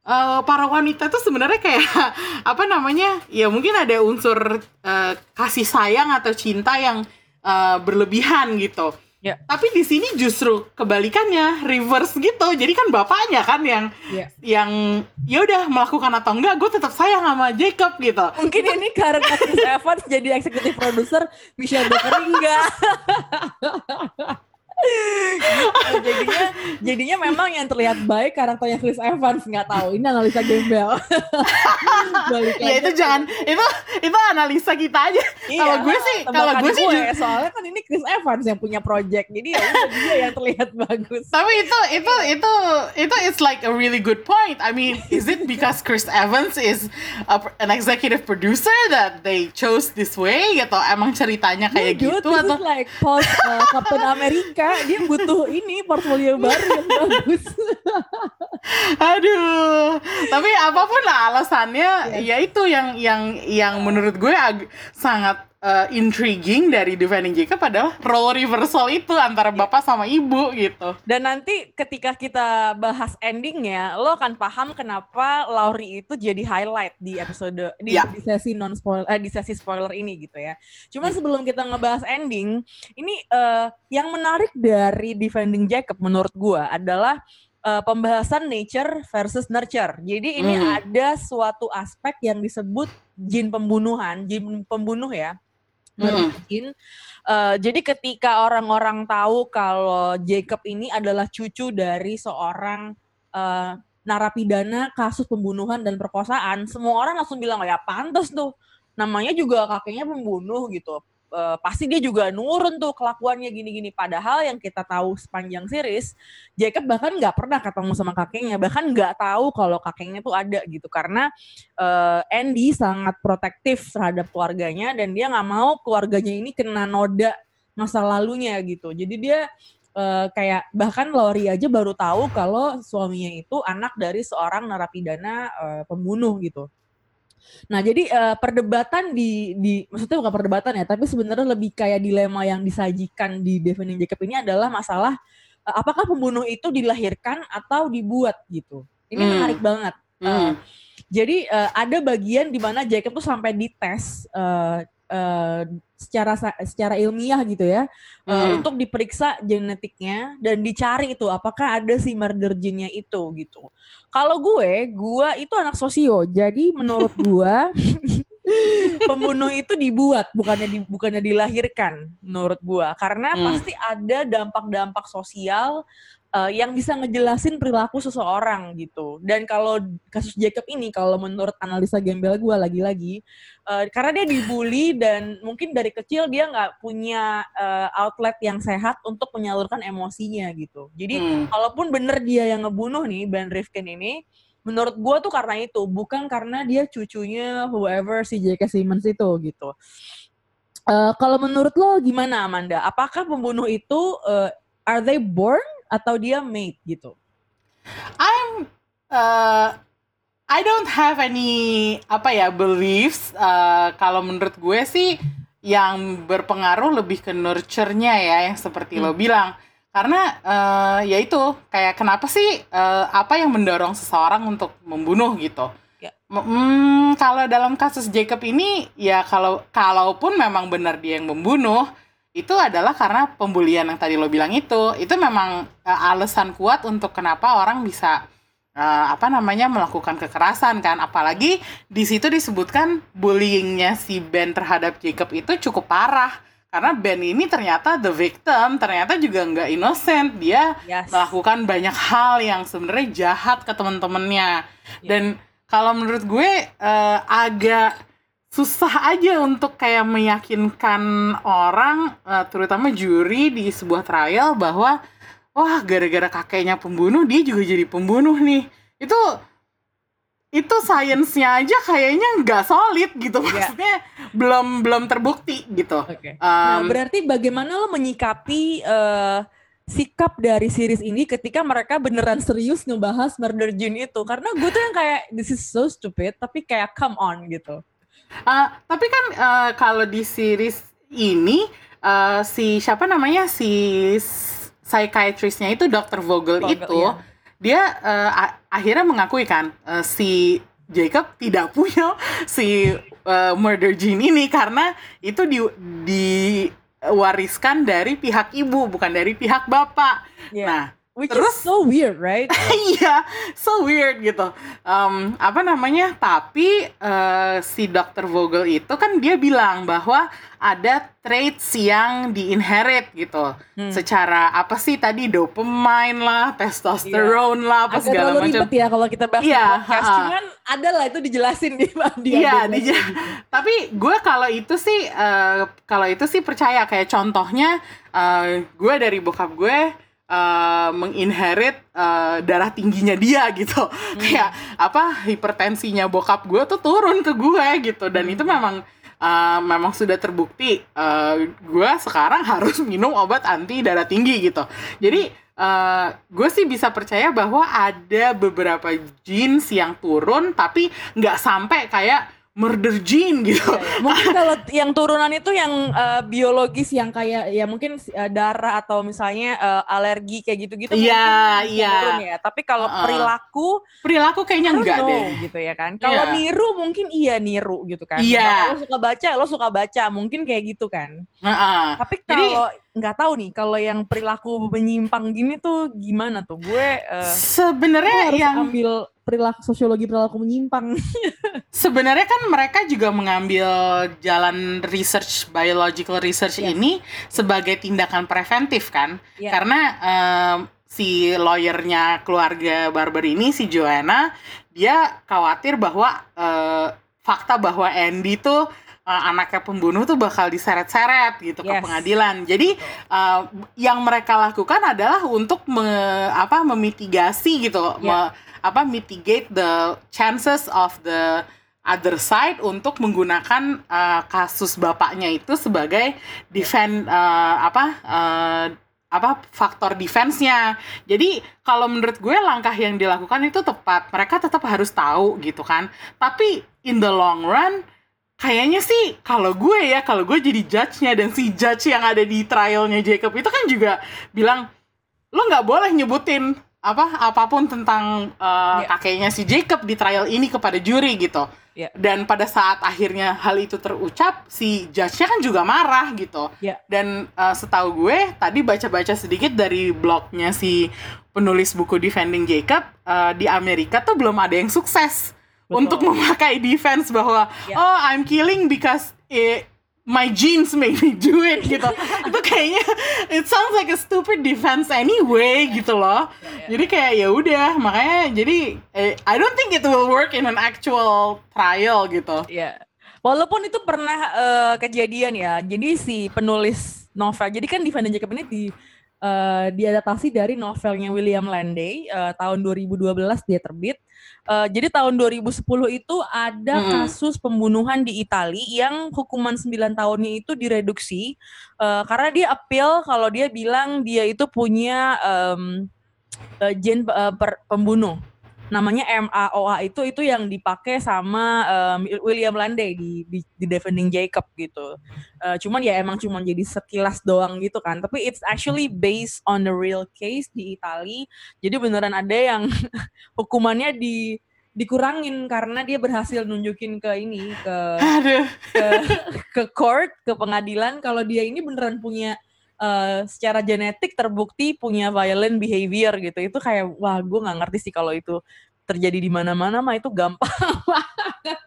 eh, para wanita tuh sebenarnya kayak apa namanya ya mungkin ada unsur eh, kasih sayang atau cinta yang eh, berlebihan gitu Ya. tapi di sini justru kebalikannya reverse gitu jadi kan bapaknya kan yang Ya. yang ya udah melakukan atau enggak gue tetap sayang sama Jacob gitu Mungkin ini karena Chris Evans jadi eksekutif produser, Michelle Becker enggak. Gitu, jadinya jadinya memang yang terlihat baik karakternya Chris Evans. Nggak tahu ini analisa gembel. Balik ya itu jangan itu itu analisa kita aja. Iya, kalau gue sih kalau gue sih gue, ju- soalnya kan ini Chris Evans yang punya project. Jadi ya dia yang terlihat bagus. Tapi itu itu itu itu it's like a really good point. I mean, is it because Chris Evans is a, an executive producer that they chose this way? Gitu? Emang ceritanya kayak Dude, gitu atau like post uh, Captain America dia butuh ini portfolio baru yang bagus aduh. Tapi apa pun lah alasannya, Iya. ya itu yang yang yang menurut gue sangat uh, intriguing dari Defending Jacob adalah role reversal itu antara Iya. bapak sama ibu gitu. Dan nanti ketika kita bahas endingnya, lo akan paham kenapa Laurie itu jadi highlight di episode di, Ya. di sesi non spoiler di sesi spoiler ini gitu ya. Cuman sebelum kita ngebahas ending, ini eh, yang menarik dari Defending Jacob menurut gua adalah eh, pembahasan nature versus nurture. Jadi ini Hmm. ada suatu aspek yang disebut jin pembunuhan, jin pembunuh ya. Hmm. Jin. Eh, jadi ketika orang-orang tahu kalau Jacob ini adalah cucu dari seorang eh, narapidana kasus pembunuhan dan perkosaan, semua orang langsung bilang ya pantas tuh. Namanya juga kakeknya pembunuh gitu. Eh, pasti dia juga nurun tuh kelakuannya gini-gini. Padahal yang kita tahu sepanjang series, Jacob bahkan nggak pernah ketemu sama kakeknya, bahkan nggak tahu kalau kakeknya tuh ada gitu. Karena eh, Andy sangat protektif terhadap keluarganya dan dia nggak mau keluarganya ini kena noda masa lalunya gitu. Jadi dia eh, kayak bahkan Lori aja baru tahu kalau suaminya itu anak dari seorang narapidana eh, pembunuh gitu. Nah, jadi eh, perdebatan di di maksudnya bukan perdebatan ya, tapi sebenarnya lebih kayak dilema yang disajikan di Defending Jacob ini adalah masalah eh, apakah pembunuh itu dilahirkan atau dibuat gitu. Ini Hmm. menarik banget. Hmm. Jadi eh, ada bagian di mana Jacob tuh sampai dites eh, eh, secara secara ilmiah gitu ya eh, Hmm. untuk diperiksa genetiknya dan dicari itu apakah ada si murder gene-nya itu gitu. Kalau gue, gue itu anak sosio. Jadi menurut gue pembunuh itu dibuat bukannya di, bukannya dilahirkan menurut gue karena Hmm. pasti ada dampak-dampak sosial eh, yang bisa ngejelasin perilaku seseorang gitu. Dan kalau kasus Jacob ini, kalau menurut analisa gembel gue lagi-lagi, eh, karena dia dibully dan mungkin dari kecil dia nggak punya eh, outlet yang sehat untuk menyalurkan emosinya gitu. Jadi Hmm. kalaupun bener dia yang ngebunuh nih Ben Rifkin ini, menurut gue tuh karena itu, bukan karena dia cucunya whoever si J.K. Simmons itu gitu. Eh, kalau menurut lo gimana Amanda? Apakah pembunuh itu eh, are they born atau dia made gitu? I'm uh, I don't have any apa ya beliefs uh, kalau menurut gue sih yang berpengaruh lebih ke nurture-nya ya yang seperti lo bilang karena uh, ya itu kayak kenapa sih uh, apa yang mendorong seseorang untuk membunuh gitu Ya. Hmm, kalau dalam kasus Jacob ini ya kalau kalaupun memang benar dia yang membunuh itu adalah karena pembulian yang tadi lo bilang itu itu memang uh, alasan kuat untuk kenapa orang bisa uh, apa namanya melakukan kekerasan kan apalagi di situ disebutkan bullyingnya si Ben terhadap Jacob itu cukup parah karena Ben ini ternyata the victim ternyata juga nggak innocent dia Yes. melakukan banyak hal yang sebenarnya jahat ke teman-temannya Iya. dan kalau menurut gue eh, agak susah aja untuk kayak meyakinkan orang eh, terutama juri di sebuah trial bahwa wah gara-gara kakeknya pembunuh dia juga jadi pembunuh nih itu itu sainsnya aja kayaknya nggak solid gitu Iya. maksudnya belum belum terbukti gitu Oke. Um, Nah, berarti bagaimana lo menyikapi eh, sikap dari series ini ketika mereka beneran serius ngebahas murder June itu? Karena gue tuh yang kayak this is so stupid, tapi kayak come on gitu. Uh, tapi kan uh, kalau di series ini uh, si siapa namanya si psychiatristnya itu Dr. Vogel, Vogel, itu iya. dia uh, akhirnya mengakui kan uh, si Jacob tidak punya si uh, murder gene ini karena itu di diwariskan dari pihak ibu bukan dari pihak bapak. Iya. Nah, Which terus- is so weird, right? Iya, so weird gitu. Em, apa namanya? Tapi eh, si Dr. Vogel itu kan dia bilang bahwa ada traits yang di-inherit gitu. Hmm. Secara apa sih tadi dopamine lah, testosterone lah, apa Agak segala macam. ribet ya kalau kita bahas Iya, di podcast. ha-ha. Cuman ada lah itu dijelasin di Iya, gitu. tapi gue kalau itu sih eh, kalau itu sih percaya kayak contohnya eh, gue dari bokap gue eh, menginherit eh, darah tingginya dia gitu. Kayak apa hipertensinya bokap gue tuh turun ke gue gitu. Dan itu memang eh, memang sudah terbukti eh, gue sekarang harus minum obat anti darah tinggi gitu. Jadi eh, gue sih bisa percaya bahwa ada beberapa jeans yang turun tapi nggak sampai kayak murder gene gitu Iya, iya. Mungkin kalau yang turunan itu yang eh, biologis yang kayak ya mungkin eh, darah atau misalnya eh, alergi kayak gitu-gitu Iya, iya. turun ya. Tapi kalau Heeh. perilaku perilaku kayaknya enggak know, deh gitu ya kan. Kalau Iya. niru mungkin iya niru gitu kan. Iya. Bahkan Lo suka baca, lo suka baca, mungkin kayak gitu kan. Heeh. Tapi Jadi- kalau nggak tahu nih, kalau yang perilaku menyimpang gini tuh gimana tuh? Gue gue sebenarnya yang ambil perilaku sosiologi perilaku menyimpang. sebenarnya kan mereka juga mengambil jalan research biological research Yes. ini sebagai tindakan preventif kan Iya. karena em, si lawyernya keluarga Barber ini si Joanna dia khawatir bahwa eh, fakta bahwa Andy tuh eh, anaknya pembunuh tuh bakal diseret-seret gitu ke Yes. pengadilan jadi eh, yang mereka lakukan adalah untuk me- apa memitigasi gitu Ya. me- apa mitigate the chances of the other side untuk menggunakan uh, kasus bapaknya itu sebagai defend uh, apa uh, apa faktor defense-nya. Jadi kalau menurut gue langkah yang dilakukan itu tepat. Mereka tetap harus tahu gitu kan. Tapi in the long run kayaknya sih kalau gue ya kalau gue jadi judge-nya dan si judge yang ada di trialnya Jacob itu kan juga bilang lo nggak boleh nyebutin apa apa pun tentang uh, Iya. kakeknya si Jacob di trial ini kepada juri gitu. Iya. Dan pada saat akhirnya hal itu terucap, si judge-nya kan juga marah gitu. Iya. Dan uh, setahu gue tadi baca-baca sedikit dari blognya si penulis buku Defending Jacob uh, di Amerika tuh belum ada yang sukses Betul. untuk memakai defense bahwa Iya. oh I'm killing because eh, my genes made me do it gitu. itu kayaknya it sounds like a stupid defense anyway gitu loh. Jadi kayak ya udah makanya jadi eh, I don't think it will work in an actual trial gitu. Iya. Walaupun itu pernah eh, kejadian ya. Jadi si penulis novel, jadi kan Defendant Jacob ini di eh, diadaptasi dari novelnya William Landay eh, tahun 2012 dia terbit. Eh, jadi tahun 2010 itu ada Mm-mm. kasus pembunuhan di Italia yang hukuman 9 tahunnya itu direduksi eh, karena dia appeal kalau dia bilang dia itu punya em, eh, gen eh, per- pembunuh namanya MAOA itu itu yang dipakai sama em, William Landay di, di di Defending Jacob gitu. Eh, cuman ya emang cuman jadi sekilas doang gitu kan. Tapi it's actually based on the real case di Itali. Jadi beneran ada yang hukumannya di dikurangin karena dia berhasil nunjukin ke ini ke Aduh. ke ke court ke pengadilan kalau dia ini beneran punya eh, secara genetik terbukti punya violent behavior gitu itu kayak wah gue nggak ngerti sih kalau itu terjadi di mana-mana mah itu gampang banget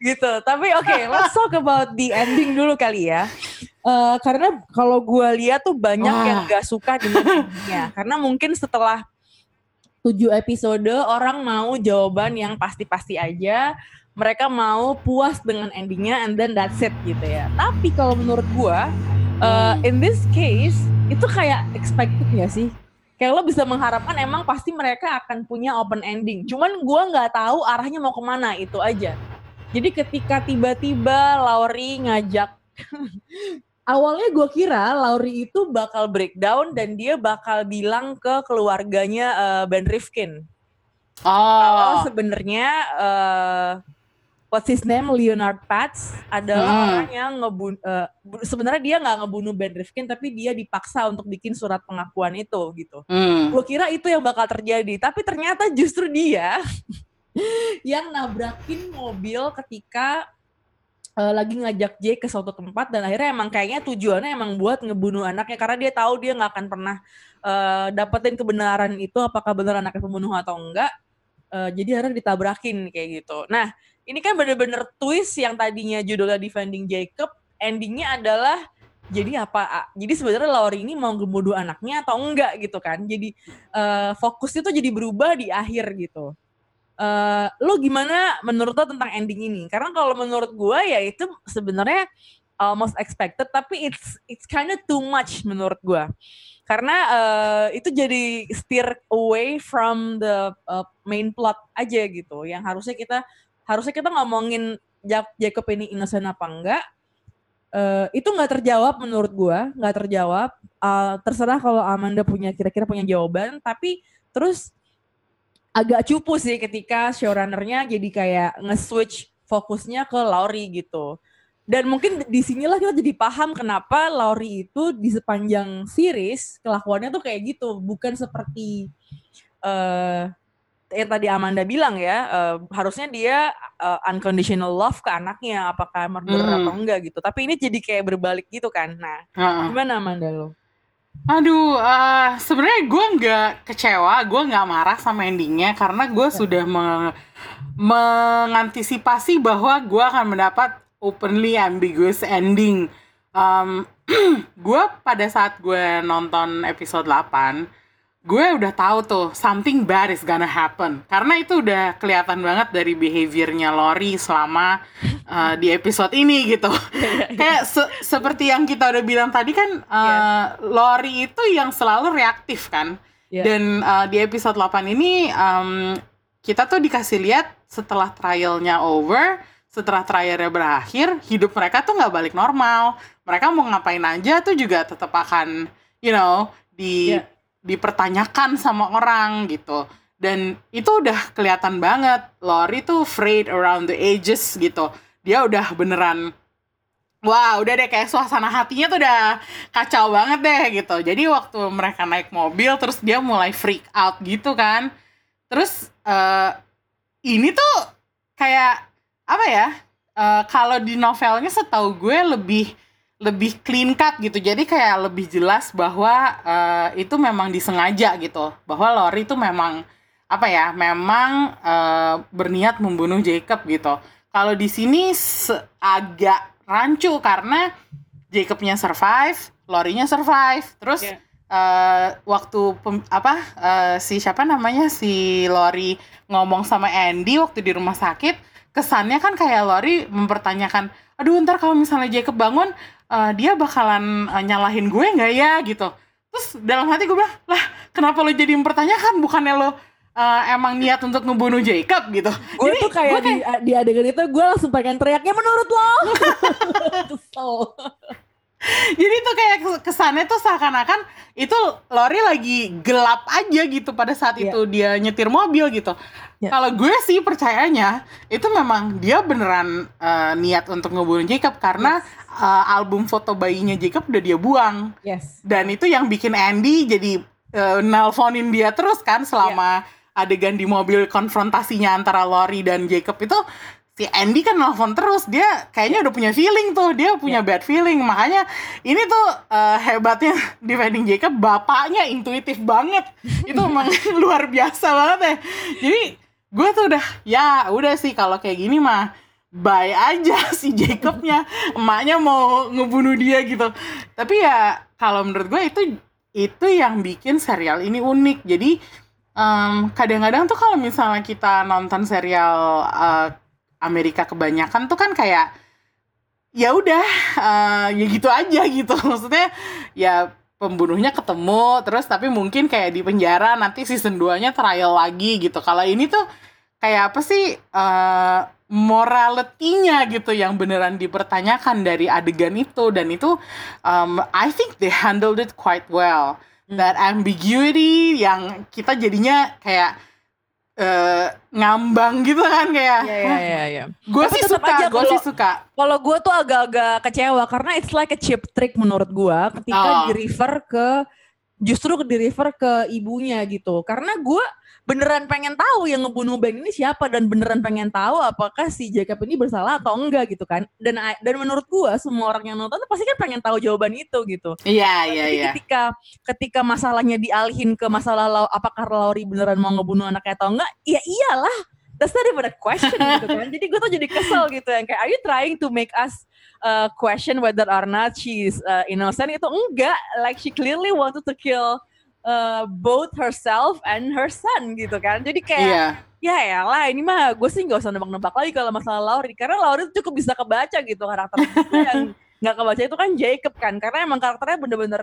gitu tapi oke let's talk about the ending dulu kali ya Eh, karena kalau gue lihat tuh banyak Wah. yang gak suka dengan endingnya. Karena mungkin setelah tujuh episode orang mau jawaban yang pasti-pasti aja. Mereka mau puas dengan endingnya and then that's it gitu ya. Tapi kalau menurut gue, eh, Hmm. in this case itu kayak expected gak sih? Kayak lo bisa mengharapkan emang pasti mereka akan punya open ending. Cuman gue nggak tahu arahnya mau ke mana itu aja. Jadi ketika tiba-tiba Lauri ngajak awalnya gue kira Lauri itu bakal breakdown dan dia bakal bilang ke keluarganya eh, Ben Rifkin. Kalau Oh, sebenarnya eh, what's his name Leonard Pats adalah Hmm. orang yang ngebun bu- sebenarnya dia nggak ngebunuh Ben Rifkin tapi dia dipaksa untuk bikin surat pengakuan itu gitu. hmm. Gue kira itu yang bakal terjadi, tapi ternyata justru dia yang nabrakin mobil ketika eh, lagi ngajak Jake ke suatu tempat dan akhirnya emang kayaknya tujuannya emang buat ngebunuh anaknya karena dia tahu dia nggak akan pernah eh, dapetin kebenaran itu apakah benar anaknya pembunuh atau enggak. Eh, jadi akhirnya ditabrakin kayak gitu. Nah ini kan bener-bener twist yang tadinya judulnya Defending Jacob, endingnya adalah jadi apa? Jadi sebenarnya Laurie ini mau ngebunuh anaknya atau enggak gitu kan? Jadi eh, fokusnya tuh jadi berubah di akhir gitu. Eh, lo gimana menurut lo tentang ending ini? Karena kalau menurut gue ya itu sebenarnya almost expected, tapi it's it's kind of too much menurut gue. Karena eh, itu jadi steer away from the uh, main plot aja gitu. Yang harusnya kita harusnya kita ngomongin Ja- Jacob ini innocent apa enggak. Eh, itu nggak terjawab menurut gua, nggak terjawab. Eh, terserah kalau Amanda punya kira-kira punya jawaban, tapi terus agak cupu sih ketika showrunnernya jadi kayak nge-switch fokusnya ke Laurie gitu. Dan mungkin di sinilah kita jadi paham kenapa Laurie itu di sepanjang series kelakuannya tuh kayak gitu, bukan seperti eh yang tadi Amanda bilang ya, eh, harusnya dia eh, unconditional love ke anaknya, apakah murder Hmm. atau enggak gitu. Tapi ini jadi kayak berbalik gitu kan. Nah, Heeh. gimana Amanda lo? Aduh, eh, sebenarnya gue nggak kecewa, gue nggak marah sama endingnya karena gue sudah me- mengantisipasi bahwa gue akan mendapat openly ambiguous ending. Um, gue pada saat gue nonton episode 8, gue udah tahu tuh something bad is gonna happen karena itu udah kelihatan banget dari behaviornya Lori selama uh, di episode ini gitu. Kayak se- seperti yang kita udah bilang tadi kan uh, Lori itu yang selalu reaktif kan. Iya. Dan uh, di episode 8 ini um, kita tuh dikasih lihat setelah trialnya over, setelah trialnya berakhir, hidup mereka tuh nggak balik normal. Mereka mau ngapain aja tuh juga tetap akan, you know, di Iya. Dipertanyakan sama orang gitu. Dan itu udah kelihatan banget. Lori tuh afraid around the edges gitu. Dia udah beneran Wah, udah deh kayak suasana hatinya tuh udah kacau banget deh gitu. Jadi waktu mereka naik mobil terus dia mulai freak out gitu kan. Terus eh ini tuh kayak apa ya? eh, kalau di novelnya setahu gue lebih lebih clean cut gitu. Jadi kayak lebih jelas bahwa eh, itu memang disengaja gitu. Bahwa Lori itu memang apa ya? Memang eh, berniat membunuh Jacob gitu. Kalau di sini agak rancu karena Jacobnya survive, Lorinya survive. Terus Iya. eh, waktu pem- apa eh, si siapa namanya si Lori ngomong sama Andy waktu di rumah sakit, kesannya kan kayak Lori mempertanyakan, aduh ntar kalau misalnya Jacob bangun, eh, dia bakalan eh, nyalahin gue nggak ya gitu. Terus dalam hati gue bilang, lah kenapa lo jadi mempertanyakan bukannya lo eh, emang niat untuk ngebunuh Jacob gitu. Gue tuh kayak di, di adegan itu gue langsung pengen teriaknya menurut lo. Kesel. Jadi tuh kayak kesannya tuh seakan-akan itu Lori lagi gelap aja gitu pada saat Iya. itu dia nyetir mobil gitu. Iya. Kalau gue sih percayanya itu memang dia beneran eh, niat untuk ngebunuh Jacob karena eh, album foto bayinya Jacob udah dia buang. Yes. dan itu yang bikin Andy jadi eh, nelponin dia terus kan selama adegan di mobil konfrontasinya antara Lori dan Jacob itu si Andy kan nelfon terus. Dia kayaknya udah punya feeling tuh dia punya bad feeling. Makanya ini tuh eh, hebatnya defending Jacob bapaknya intuitif banget. Itu emang luar biasa banget ya. Jadi gue tuh udah ya udah sih kalau kayak gini mah bye aja si Jacobnya. Emaknya mau ngebunuh dia gitu. Tapi ya kalau menurut gue itu itu yang bikin serial ini unik. Jadi em, kadang-kadang tuh kalau misalnya kita nonton serial eh, Amerika kebanyakan tuh kan kayak ya udah eh, ya gitu aja gitu. Maksudnya ya pembunuhnya ketemu terus tapi mungkin kayak di penjara nanti season 2-nya trial lagi gitu. Kalau ini tuh kayak apa sih eh morality-nya gitu yang beneran dipertanyakan dari adegan itu. Dan itu um, I think they handled it quite well. That ambiguity yang kita jadinya kayak eh, ngambang gitu kan kayak Iya iya iya. iya. gue sih suka aja gue sih suka Kalau gue tuh agak-agak kecewa karena it's like a cheap trick menurut gue ketika Oh. di refer ke justru di refer ke ibunya gitu. Karena gue beneran pengen tahu yang ngebunuh Ben ini siapa dan beneran pengen tahu apakah si Jacob ini bersalah atau enggak gitu kan. Dan dan menurut gue semua orang yang nonton tuh pasti kan pengen tahu jawaban itu gitu. iya iya iya ketika ketika masalahnya dialihin ke masalah Lau- apakah Lauri beneran mau ngebunuh anaknya atau enggak, ya iyalah. That's not even a question gitu kan. Jadi gue tuh jadi kesel gitu yang kayak are you trying to make us uh, question whether or not she's uh, innocent itu enggak. Like she clearly wanted to kill uh, both herself and her son gitu kan. Jadi kayak iya. ya lah ini mah gue sih nggak usah nebak-nebak lagi kalau masalah Lauri. Karena Lauri tuh cukup bisa kebaca gitu karakter yang nggak kebaca itu kan Jacob kan. Karena emang karakternya bener-bener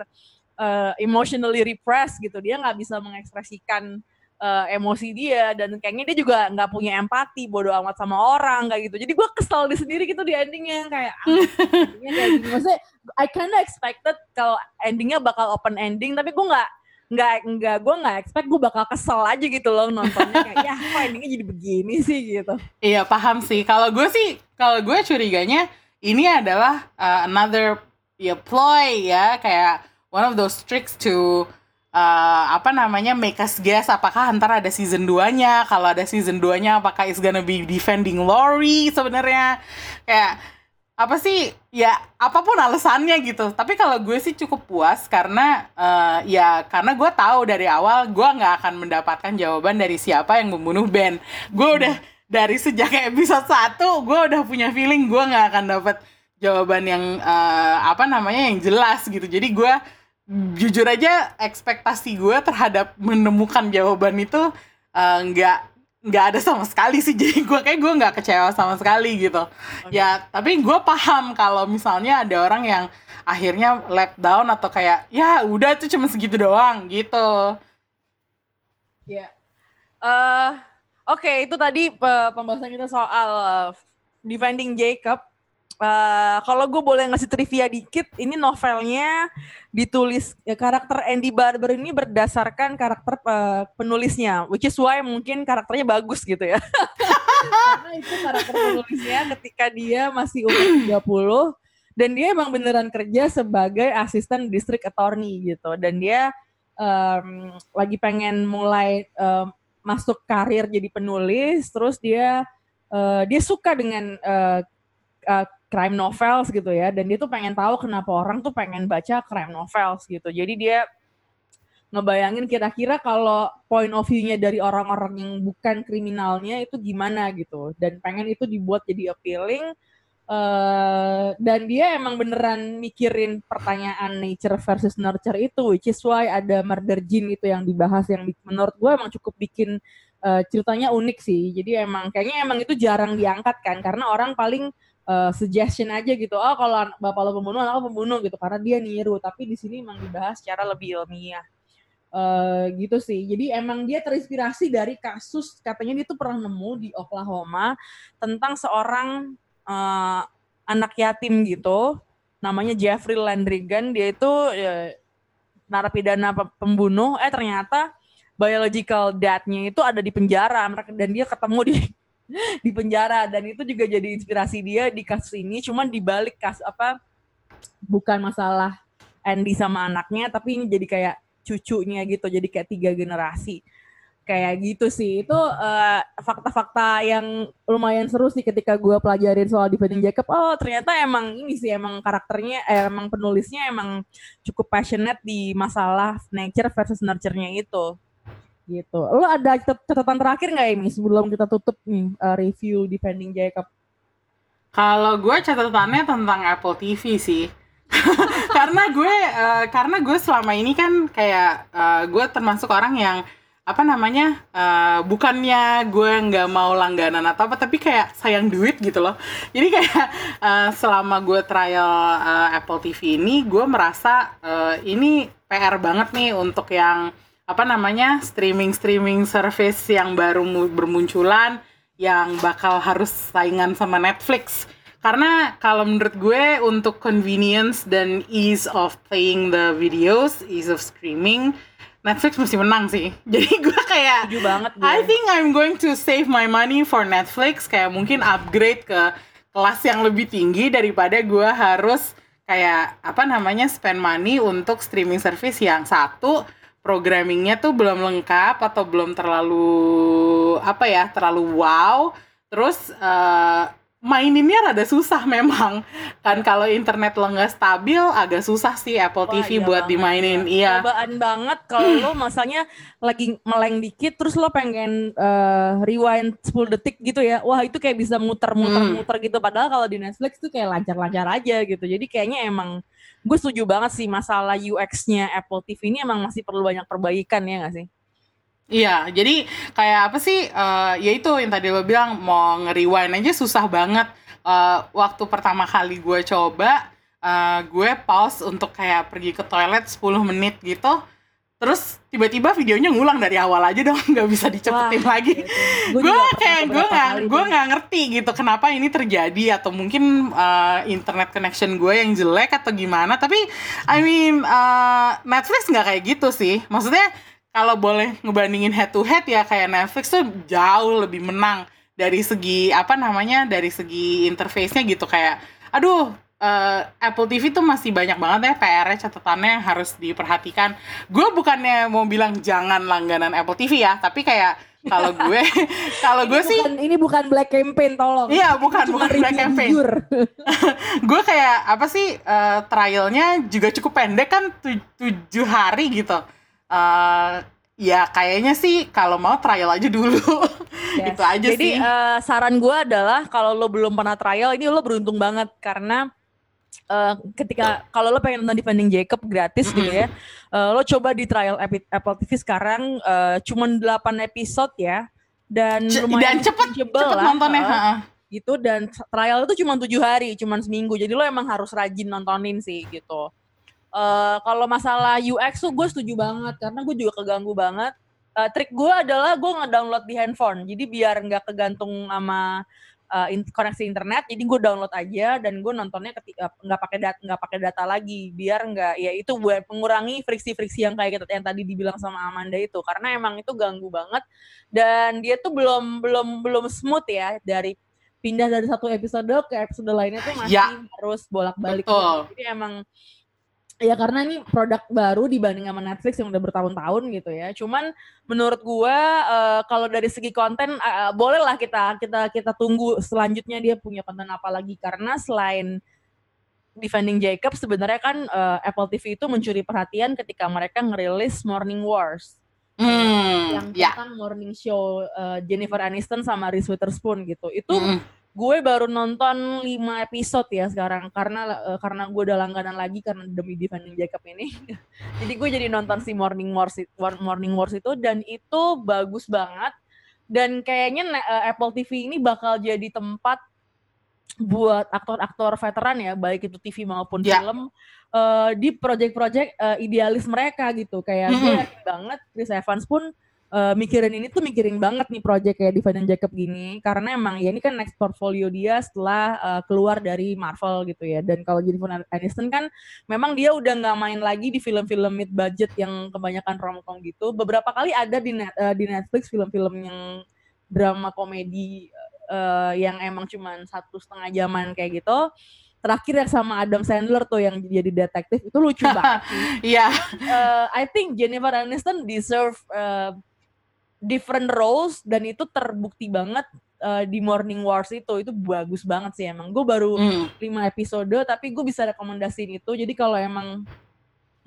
uh, emotionally repressed gitu. Dia nggak bisa mengekspresikan uh, emosi dia. Dan kayaknya dia juga nggak punya empati bodoh amat sama orang kayak gitu. Jadi gue kesel di sendiri gitu di endingnya. Kayak ah, endingnya kayak gini. Maksudnya I kinda expected kalau endingnya bakal open ending tapi gue nggak nggak nggak gue nggak expect gue bakal kesel aja gitu loh nontonnya kayak ya kok endingnya jadi begini sih gitu Iya paham sih. Kalau gue sih, kalau gue curiganya ini adalah uh, another ya ploy ya kayak one of those tricks to uh, apa namanya make us guess apakah ntar ada season 2-nya. Kalau ada season 2-nya apakah it's gonna be defending Lori sebenarnya. Kayak apa sih? Ya apa pun alasannya gitu. Tapi kalau gue sih cukup puas karena eh, ya karena gue tahu dari awal gue nggak akan mendapatkan jawaban dari siapa yang membunuh Ben. Gue udah dari sejak episode 1 gue udah punya feeling gue nggak akan dapat jawaban yang eh, apa namanya yang jelas gitu. Jadi gue jujur aja ekspektasi gue terhadap menemukan jawaban itu eh, nggak nggak ada sama sekali sih jadi gue kayak gue nggak kecewa sama sekali gitu ya tapi gue paham kalau misalnya ada orang yang akhirnya let down atau kayak ya udah tuh cuma segitu doang gitu Ya. eh Oke, itu tadi pe- pembahasan kita soal uh, defending Jacob. Eh, kalau gue boleh ngasih trivia dikit, ini novelnya ditulis ya, karakter Andy Barber ini berdasarkan karakter eh, penulisnya, which is why mungkin karakternya bagus gitu ya. Karena itu karakter penulisnya ketika dia masih umur 30 dan dia emang beneran kerja sebagai asisten district attorney gitu dan dia em, lagi pengen mulai em, masuk karir jadi penulis terus dia eh, dia suka dengan eh, crime novels gitu ya. Dan dia tuh pengen tahu kenapa orang tuh pengen baca crime novels gitu. Jadi dia ngebayangin kira-kira kalau point of view-nya dari orang-orang yang bukan kriminalnya itu gimana gitu. Dan pengen itu dibuat jadi appealing. Eh dan dia emang beneran mikirin pertanyaan nature versus nurture itu which is why ada murder gene itu yang dibahas yang menurut gue emang cukup bikin eh, ceritanya unik sih. Jadi emang kayaknya emang itu jarang diangkat kan karena orang paling eh, suggestion aja gitu oh kalau bapak lo pembunuh anak lo pembunuh gitu karena dia niru tapi di sini emang dibahas secara lebih ilmiah eh gitu sih. Jadi emang dia terinspirasi dari kasus katanya dia tuh pernah nemu di Oklahoma tentang seorang eh, anak yatim gitu, namanya Jeffrey Landrigan. Dia itu eh, narapidana pe- pembunuh. Eh ternyata biological dad-nya itu ada di penjara dan dia ketemu di di penjara. Dan itu juga jadi inspirasi dia di kasus ini. Cuman dibalik kas apa bukan masalah Andy sama anaknya tapi ini jadi kayak cucunya gitu. Jadi kayak tiga generasi. Kayak gitu sih. Itu eh, fakta-fakta yang lumayan seru sih ketika gue pelajarin soal defending Jacob. Oh ternyata emang ini sih emang karakternya eh, emang penulisnya emang cukup passionate di masalah nature versus nurture-nya itu gitu. Lo ada cat- catatan terakhir nggak ini sebelum kita tutup nih eh, review defending Jacob? Kalau gue catatannya tentang Apple TV sih. karena gue eh, karena gue selama ini kan kayak eh, gue termasuk orang yang apa namanya eh, bukannya gue nggak mau langganan atau apa tapi kayak sayang duit gitu loh. Jadi kayak eh, selama gue trial eh, Apple TV ini gue merasa eh, ini PR banget nih untuk yang apa namanya streaming streaming service yang baru mu- bermunculan yang bakal harus saingan sama Netflix karena kalau menurut gue untuk convenience dan ease of playing the videos, ease of streaming, Netflix mesti menang sih. Jadi gue kayak Setuju banget gue. I think I'm going to save my money for Netflix kayak mungkin upgrade ke kelas yang lebih tinggi daripada gue harus kayak apa namanya spend money untuk streaming service yang satu programmingnya tuh belum lengkap atau belum terlalu apa ya terlalu wow terus eh, maininnya rada susah memang kan kalau internet lo nggak stabil agak susah sih Apple Wah, TV iya buat banget, dimainin iya Cobaan banget kalau lo masanya lagi meleng dikit terus lo pengen eh, rewind 10 detik gitu ya. Wah, itu kayak bisa muter-muter-muter Hmm. gitu padahal kalau di Netflix tuh kayak lancar-lancar aja gitu. Jadi kayaknya emang gue setuju banget sih masalah UX-nya Apple TV ini emang masih perlu banyak perbaikan ya gak sih? Iya, jadi kayak apa sih? eh, ya itu yang tadi lo bilang mau nge-rewind aja susah banget. Eh, waktu pertama kali gue coba, eh, gue pause untuk kayak pergi ke toilet 10 menit gitu. Terus tiba-tiba videonya ngulang dari awal aja dong, nggak bisa dicepetin Wah, lagi. Gue gue juga pernah kayak gue nggak gue nggak ngerti gitu kenapa ini terjadi atau mungkin eh, internet connection gue yang jelek atau gimana. Tapi I mean eh, Netflix nggak kayak gitu sih. Maksudnya kalau boleh ngebandingin head to head ya kayak Netflix tuh jauh lebih menang dari segi apa namanya dari segi interface-nya gitu. Kayak aduh eh, Apple TV tuh masih banyak banget ya PR-nya catatannya yang harus diperhatikan gue bukannya mau bilang jangan langganan Apple TV ya tapi kayak kalau gue kalau gue sih bukan- ini bukan black campaign tolong. Iya, bukan, bukan black campaign. gue kayak apa sih eh, trialnya juga cukup pendek kan tu- tujuh hari gitu Eh, ya kayaknya sih kalau mau trial aja dulu Yes. itu aja Jadi sih eh, saran gue adalah kalau lo belum pernah trial ini lo beruntung banget karena eh, ketika kalau lo pengen nonton Defending Jacob gratis gitu ya, eh, lo coba di trial Apple TV sekarang eh, cuman 8 episode ya dan C- lumayan dan cepet cepet lah, nontonnya ha-ha. gitu dan trial itu cuma tujuh hari, cuma seminggu. Jadi lo emang harus rajin nontonin sih gitu. Eh kalau masalah UX tuh gue setuju banget karena gue juga keganggu banget. Eh, trik gue adalah gue ngedownload di handphone, jadi biar nggak kegantung sama eh, in- koneksi internet. Jadi gue download aja dan gue nontonnya ketika nggak pakai data nggak pakai data lagi, biar nggak ya itu buat mengurangi friksi-friksi yang kayak kita- yang tadi dibilang sama Amanda itu, karena emang itu ganggu banget dan dia tuh belum belum belum smooth ya dari pindah dari satu episode ke episode lainnya tuh masih Ya. harus bolak-balik. Jadi emang ya karena ini produk baru dibanding sama Netflix yang udah bertahun-tahun gitu ya. Cuman menurut gua eh, kalau dari segi konten eh, bolehlah kita kita kita tunggu selanjutnya dia punya konten apa lagi karena selain Defending Jacob sebenarnya kan eh, Apple TV itu mencuri perhatian ketika mereka ngerilis Morning Wars yang hmm ya tentang morning show eh, Jennifer Aniston sama Reese Witherspoon gitu. Itu Mm-mm. Gue baru nonton 5 episode ya sekarang karena eh, karena gue udah langganan lagi karena demi Defending Jacob ini. jadi gue jadi nonton si Morning Wars Morning Wars itu dan itu bagus banget dan kayaknya eh, Apple TV ini bakal jadi tempat buat aktor-aktor veteran ya baik itu TV maupun Ya. film eh, di project-project eh, idealis mereka gitu kayak gue Mm-mm. yakin banget Chris Evans pun eh, mikirin ini tuh mikirin banget nih project kayak Defending Jacob gini. Karena emang ya ini kan next portfolio dia setelah eh, keluar dari Marvel gitu ya. Dan kalau Jennifer Aniston kan memang dia udah nggak main lagi di film-film mid budget yang kebanyakan romcom gitu. Beberapa kali ada di net, eh, di Netflix film-film yang drama komedi eh, yang emang cuman satu setengah jaman kayak gitu. Terakhir yang sama Adam Sandler tuh yang jadi detektif itu lucu banget iya. Uh, I think Jennifer Aniston deserve uh, different roles dan itu terbukti banget uh, di Morning Wars itu. Itu bagus banget sih emang. Gue baru Hmm. lima episode tapi gue bisa rekomendasiin itu. Jadi kalau emang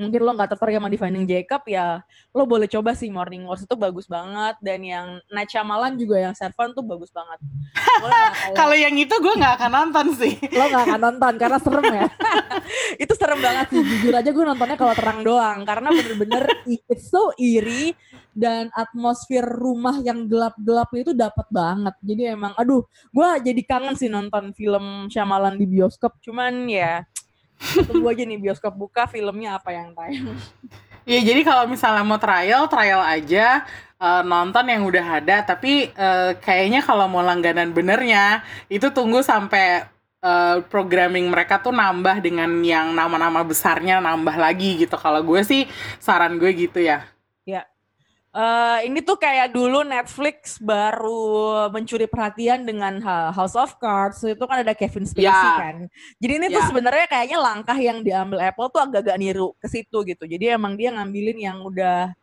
mungkin lo nggak tertarik sama Defining Jacob ya lo boleh coba sih. Morning Wars itu bagus banget. Dan yang Night Shyamalan juga yang Servant tuh bagus banget. Kalau- yang itu gue nggak akan nonton sih. lo gak akan nonton karena serem ya. Itu serem banget sih. Jujur aja gue nontonnya kalau terang doang. Karena bener-bener it's so eerie dan atmosfer rumah yang gelap-gelap itu dapat banget jadi emang aduh gue jadi kangen sih nonton film Shyamalan di bioskop cuman ya tunggu aja nih bioskop buka filmnya apa yang tayang Iya jadi kalau misalnya mau trial, trial aja eh, nonton yang udah ada. Tapi eh, kayaknya kalau mau langganan benernya itu tunggu sampai eh, programming mereka tuh nambah dengan yang nama-nama besarnya nambah lagi gitu. Kalau gue sih saran gue gitu ya. Eh, ini tuh kayak dulu Netflix baru mencuri perhatian dengan House of Cards itu kan ada Kevin Spacey Ya. kan. Jadi ini tuh Ya. sebenarnya kayaknya langkah yang diambil Apple tuh agak-agak niru ke situ gitu. Jadi emang dia ngambilin yang udah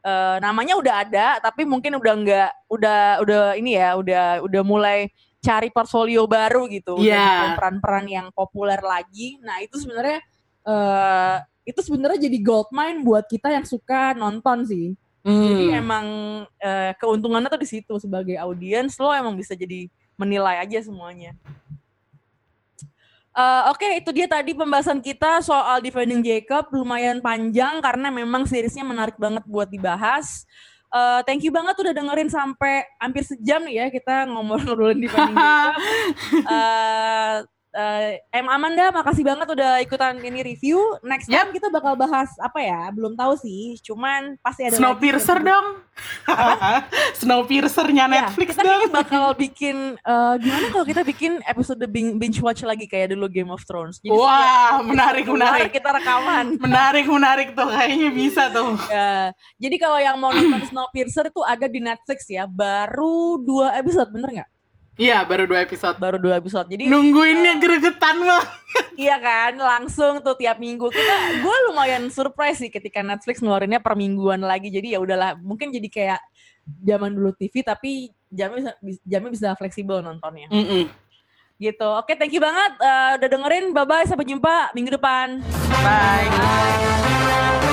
eh, namanya udah ada tapi mungkin udah enggak udah udah ini ya udah udah mulai cari portfolio baru gitu. Iya. bikin peran-peran yang populer lagi. Nah, itu sebenarnya eh itu sebenarnya jadi gold mine buat kita yang suka nonton sih. Jadi Hmm. emang eh, keuntungannya tuh di situ sebagai audiens lo emang bisa jadi menilai aja semuanya. Eh, Oke, itu dia tadi pembahasan kita soal Defending Jacob lumayan panjang karena memang seriesnya menarik banget buat dibahas. Eh, thank you banget udah dengerin sampai hampir sejam nih ya kita ngomong-ngobrolin Defending Jacob. Eh, eh, M Amanda, makasih banget udah ikutan ini review. Next time kita bakal bahas apa ya? Belum tahu sih. Cuman pasti ada. Snowpiercer dong. Snowpiercernya Ya, Netflix kita dong. kayaknya bakal bikin eh, gimana kalau kita bikin episode bing- binge watch lagi kayak dulu Game of Thrones. Jadi Wah, menarik, menarik. Kita rekaman. Menarik, menarik tuh. Kayaknya bisa tuh. Ya, jadi kalau yang mau nonton Snowpiercer itu ada di Netflix ya. Baru dua episode, bener nggak? Iya, baru dua episode. Baru dua episode. Jadi Nungguinnya gregetan mah. iya kan, langsung tuh tiap minggu kita. Gue lumayan surprise sih ketika Netflix ngeluarinnya per mingguan lagi. Jadi ya udahlah, mungkin jadi kayak zaman dulu TV tapi jamnya bisa, jamnya bisa fleksibel nontonnya. Mm-mm. gitu. Oke, thank you banget eh, udah dengerin. Bye bye, sampai jumpa minggu depan. Bye. Bye.